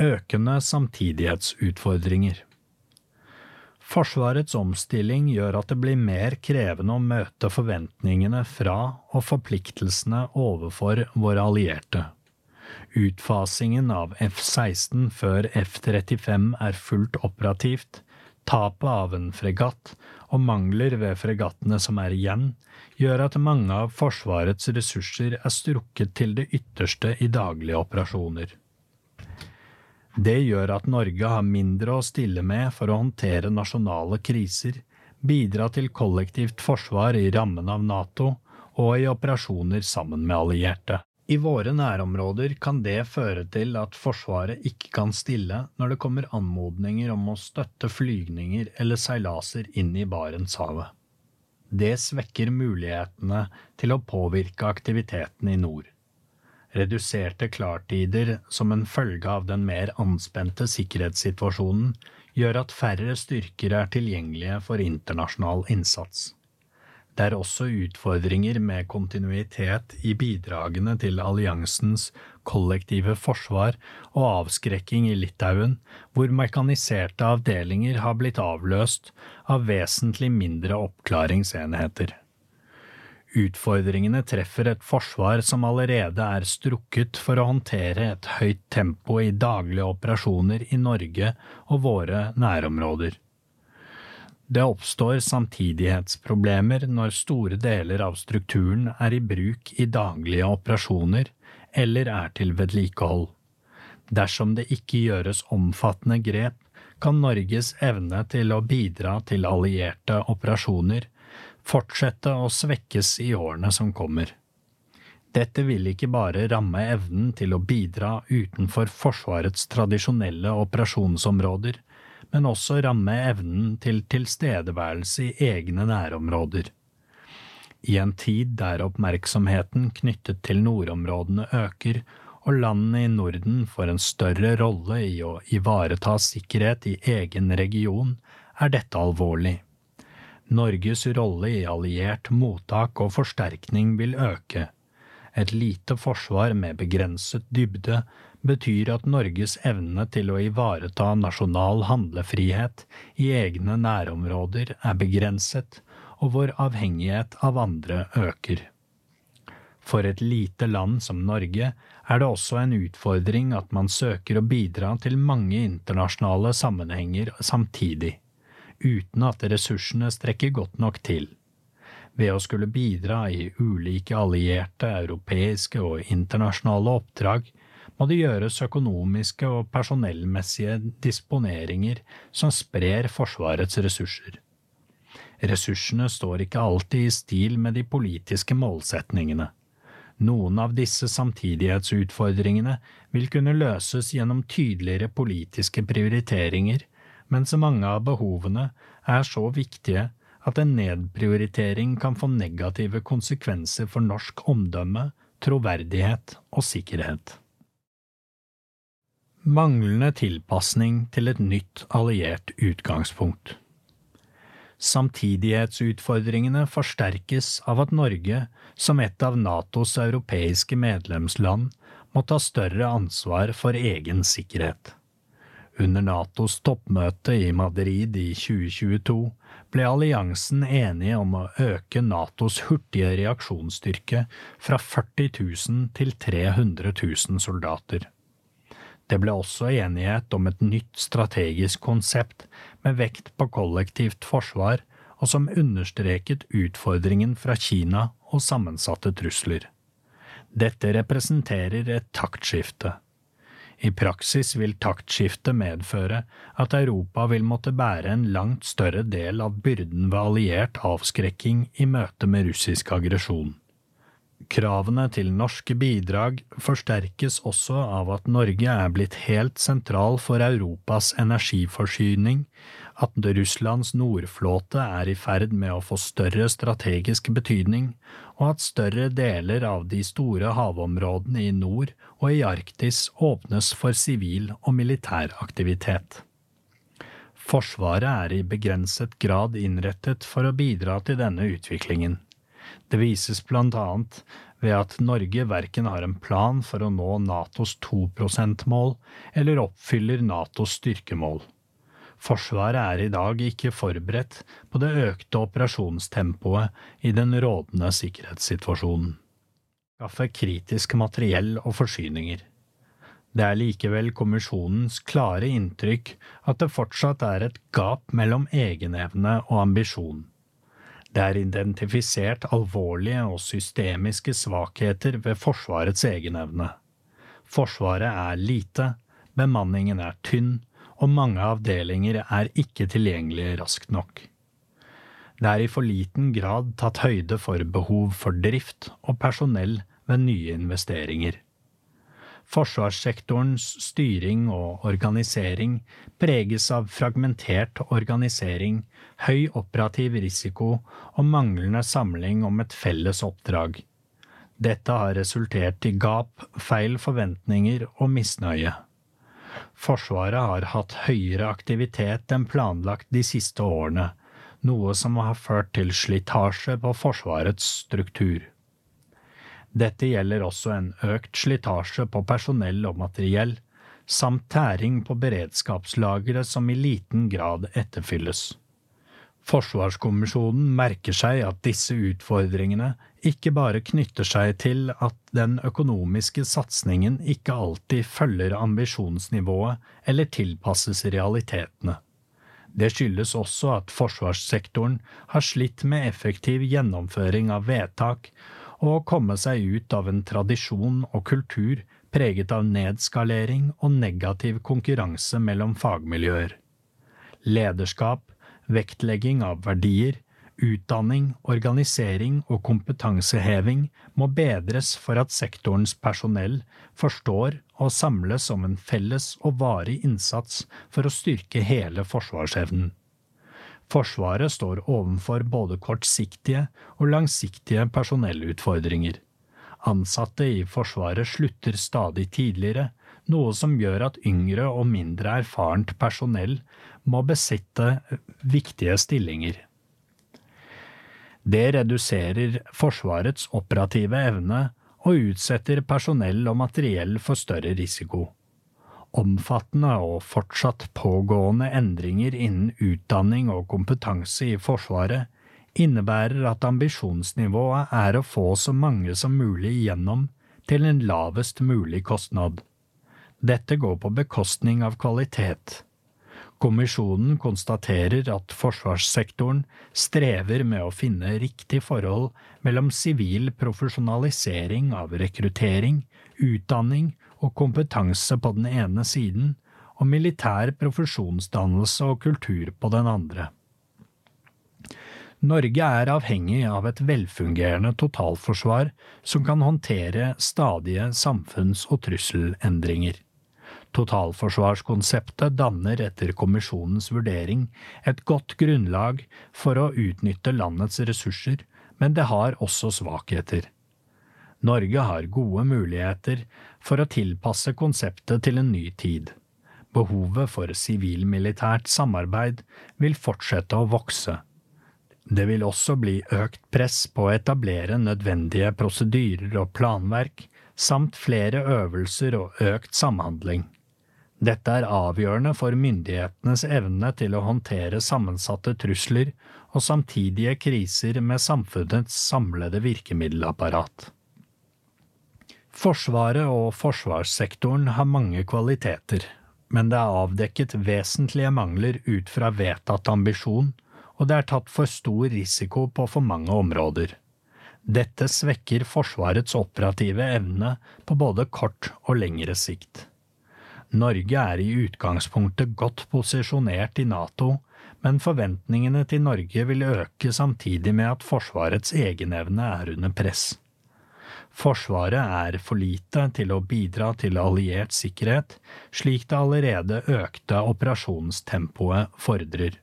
Økende samtidighetsutfordringer Forsvarets omstilling gjør at det blir mer krevende å møte forventningene fra og forpliktelsene overfor våre allierte. Utfasingen av F-16 før F-35 er fullt operativt, tapet av en fregatt og mangler ved fregattene som er igjen, gjør at mange av Forsvarets ressurser er strukket til det ytterste i daglige operasjoner. Det gjør at Norge har mindre å stille med for å håndtere nasjonale kriser, bidra til kollektivt forsvar i rammen av Nato og i operasjoner sammen med allierte. I våre nærområder kan det føre til at Forsvaret ikke kan stille når det kommer anmodninger om å støtte flygninger eller seilaser inn i Barentshavet. Det svekker mulighetene til å påvirke aktiviteten i nord. Reduserte klartider som en følge av den mer anspente sikkerhetssituasjonen gjør at færre styrker er tilgjengelige for internasjonal innsats. Det er også utfordringer med kontinuitet i bidragene til alliansens kollektive forsvar og avskrekking i Litauen, hvor mekaniserte avdelinger har blitt avløst av vesentlig mindre oppklaringsenheter. Utfordringene treffer et forsvar som allerede er strukket for å håndtere et høyt tempo i daglige operasjoner i Norge og våre nærområder. Det oppstår samtidighetsproblemer når store deler av strukturen er i bruk i daglige operasjoner eller er til vedlikehold. Dersom det ikke gjøres omfattende grep, kan Norges evne til å bidra til allierte operasjoner fortsette å svekkes i årene som kommer. Dette vil ikke bare ramme evnen til å bidra utenfor Forsvarets tradisjonelle operasjonsområder, men også ramme evnen til tilstedeværelse i egne nærområder. I en tid der oppmerksomheten knyttet til nordområdene øker, og landene i Norden får en større rolle i å ivareta sikkerhet i egen region, er dette alvorlig. Norges rolle i alliert mottak og forsterkning vil øke. Et lite forsvar med begrenset dybde betyr at Norges evne til å ivareta nasjonal handlefrihet i egne nærområder er begrenset, og vår avhengighet av andre øker. For et lite land som Norge er det også en utfordring at man søker å bidra til mange internasjonale sammenhenger samtidig uten at ressursene strekker godt nok til. Ved å skulle bidra i ulike allierte, europeiske og internasjonale oppdrag må det gjøres økonomiske og personellmessige disponeringer som sprer Forsvarets ressurser. Ressursene står ikke alltid i stil med de politiske målsetningene. Noen av disse samtidighetsutfordringene vil kunne løses gjennom tydeligere politiske prioriteringer mens mange av behovene er så viktige at en nedprioritering kan få negative konsekvenser for norsk omdømme, troverdighet og sikkerhet. Manglende tilpasning til et nytt alliert utgangspunkt. Samtidighetsutfordringene forsterkes av at Norge, som et av Natos europeiske medlemsland, må ta større ansvar for egen sikkerhet. Under Natos toppmøte i Madrid i 2022 ble alliansen enige om å øke Natos hurtige reaksjonsstyrke fra 40 000 til 300 000 soldater. Det ble også enighet om et nytt strategisk konsept med vekt på kollektivt forsvar, og som understreket utfordringen fra Kina og sammensatte trusler. Dette representerer et taktskifte. I praksis vil taktskiftet medføre at Europa vil måtte bære en langt større del av byrden ved alliert avskrekking i møte med russisk aggresjon. Kravene til norske bidrag forsterkes også av at Norge er blitt helt sentral for Europas energiforsyning, at Russlands nordflåte er i ferd med å få større strategisk betydning, og at større deler av de store havområdene i nord og i Arktis åpnes for sivil og militær aktivitet. Forsvaret er i begrenset grad innrettet for å bidra til denne utviklingen. Det vises annet ved at Norge verken har en plan for å nå Natos 2 %-mål eller oppfyller Natos styrkemål. Forsvaret er i dag ikke forberedt på det økte operasjonstempoet i den rådende sikkerhetssituasjonen. Skaffe kritisk materiell og forsyninger. Det er likevel kommisjonens klare inntrykk at det fortsatt er et gap mellom egenevne og ambisjon. Det er identifisert alvorlige og systemiske svakheter ved Forsvarets egenevne. Forsvaret er lite, bemanningen er tynn, og mange avdelinger er ikke tilgjengelige raskt nok. Det er i for liten grad tatt høyde for behov for drift og personell ved nye investeringer. Forsvarssektorens styring og organisering preges av fragmentert organisering, høy operativ risiko og manglende samling om et felles oppdrag. Dette har resultert i gap, feil forventninger og misnøye. Forsvaret har hatt høyere aktivitet enn planlagt de siste årene, noe som har ført til slitasje på Forsvarets struktur. Dette gjelder også en økt slitasje på personell og materiell, samt tæring på beredskapslagre som i liten grad etterfylles. Forsvarskommisjonen merker seg at disse utfordringene ikke bare knytter seg til at den økonomiske satsingen ikke alltid følger ambisjonsnivået eller tilpasses realitetene. Det skyldes også at forsvarssektoren har slitt med effektiv gjennomføring av vedtak og komme seg ut av en tradisjon og kultur preget av nedskalering og negativ konkurranse mellom fagmiljøer. Lederskap, vektlegging av verdier, utdanning, organisering og kompetanseheving må bedres for at sektorens personell forstår og samles om en felles og varig innsats for å styrke hele forsvarsevnen. Forsvaret står overfor både kortsiktige og langsiktige personellutfordringer. Ansatte i Forsvaret slutter stadig tidligere, noe som gjør at yngre og mindre erfarent personell må besitte viktige stillinger. Det reduserer Forsvarets operative evne og utsetter personell og materiell for større risiko. Omfattende og fortsatt pågående endringer innen utdanning og kompetanse i Forsvaret innebærer at ambisjonsnivået er å få så mange som mulig igjennom til en lavest mulig kostnad. Dette går på bekostning av kvalitet. Kommisjonen konstaterer at forsvarssektoren strever med å finne riktig forhold mellom sivil profesjonalisering av rekruttering, utdanning og kompetanse på den ene siden, og militær profesjonsdannelse og kultur på den andre. Norge er avhengig av et velfungerende totalforsvar som kan håndtere stadige samfunns- og trusselendringer. Totalforsvarskonseptet danner etter kommisjonens vurdering et godt grunnlag for å utnytte landets ressurser, men det har også svakheter. Norge har gode muligheter for å tilpasse konseptet til en ny tid. Behovet for sivil-militært samarbeid vil fortsette å vokse. Det vil også bli økt press på å etablere nødvendige prosedyrer og planverk, samt flere øvelser og økt samhandling. Dette er avgjørende for myndighetenes evne til å håndtere sammensatte trusler og samtidige kriser med samfunnets samlede virkemiddelapparat. Forsvaret og forsvarssektoren har mange kvaliteter, men det er avdekket vesentlige mangler ut fra vedtatt ambisjon, og det er tatt for stor risiko på for mange områder. Dette svekker Forsvarets operative evne på både kort og lengre sikt. Norge er i utgangspunktet godt posisjonert i NATO, men forventningene til Norge vil øke samtidig med at Forsvarets egenevne er under press. Forsvaret er for lite til å bidra til alliert sikkerhet, slik det allerede økte operasjonstempoet fordrer.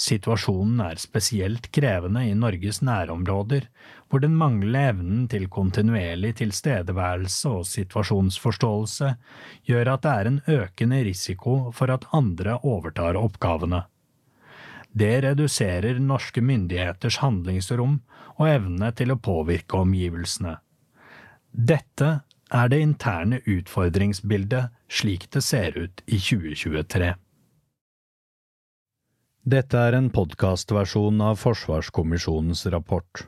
Situasjonen er spesielt krevende i Norges nærområder, hvor den manglende evnen til kontinuerlig tilstedeværelse og situasjonsforståelse gjør at det er en økende risiko for at andre overtar oppgavene. Det reduserer norske myndigheters handlingsrom og evne til å påvirke omgivelsene. Dette er det interne utfordringsbildet slik det ser ut i 2023. Dette er en podkastversjon av Forsvarskommisjonens rapport.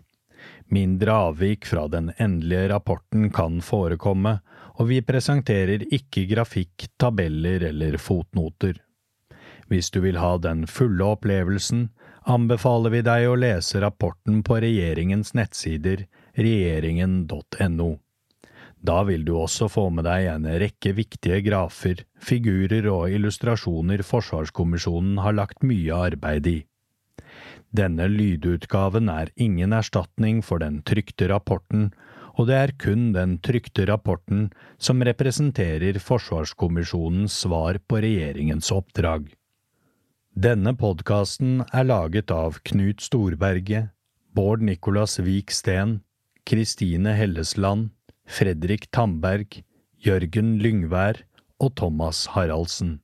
Mindre avvik fra den endelige rapporten kan forekomme, og vi presenterer ikke grafikk, tabeller eller fotnoter. Hvis du vil ha den fulle opplevelsen, anbefaler vi deg å lese rapporten på regjeringens nettsider regjeringen.no. Da vil du også få med deg en rekke viktige grafer, figurer og illustrasjoner Forsvarskommisjonen har lagt mye arbeid i. Denne lydutgaven er ingen erstatning for den trykte rapporten, og det er kun den trykte rapporten som representerer Forsvarskommisjonens svar på regjeringens oppdrag. Denne podkasten er laget av Knut Storberget, Bård Nicolas Vik Steen, Kristine Hellesland, Fredrik Tamberg, Jørgen Lyngvær og Thomas Haraldsen.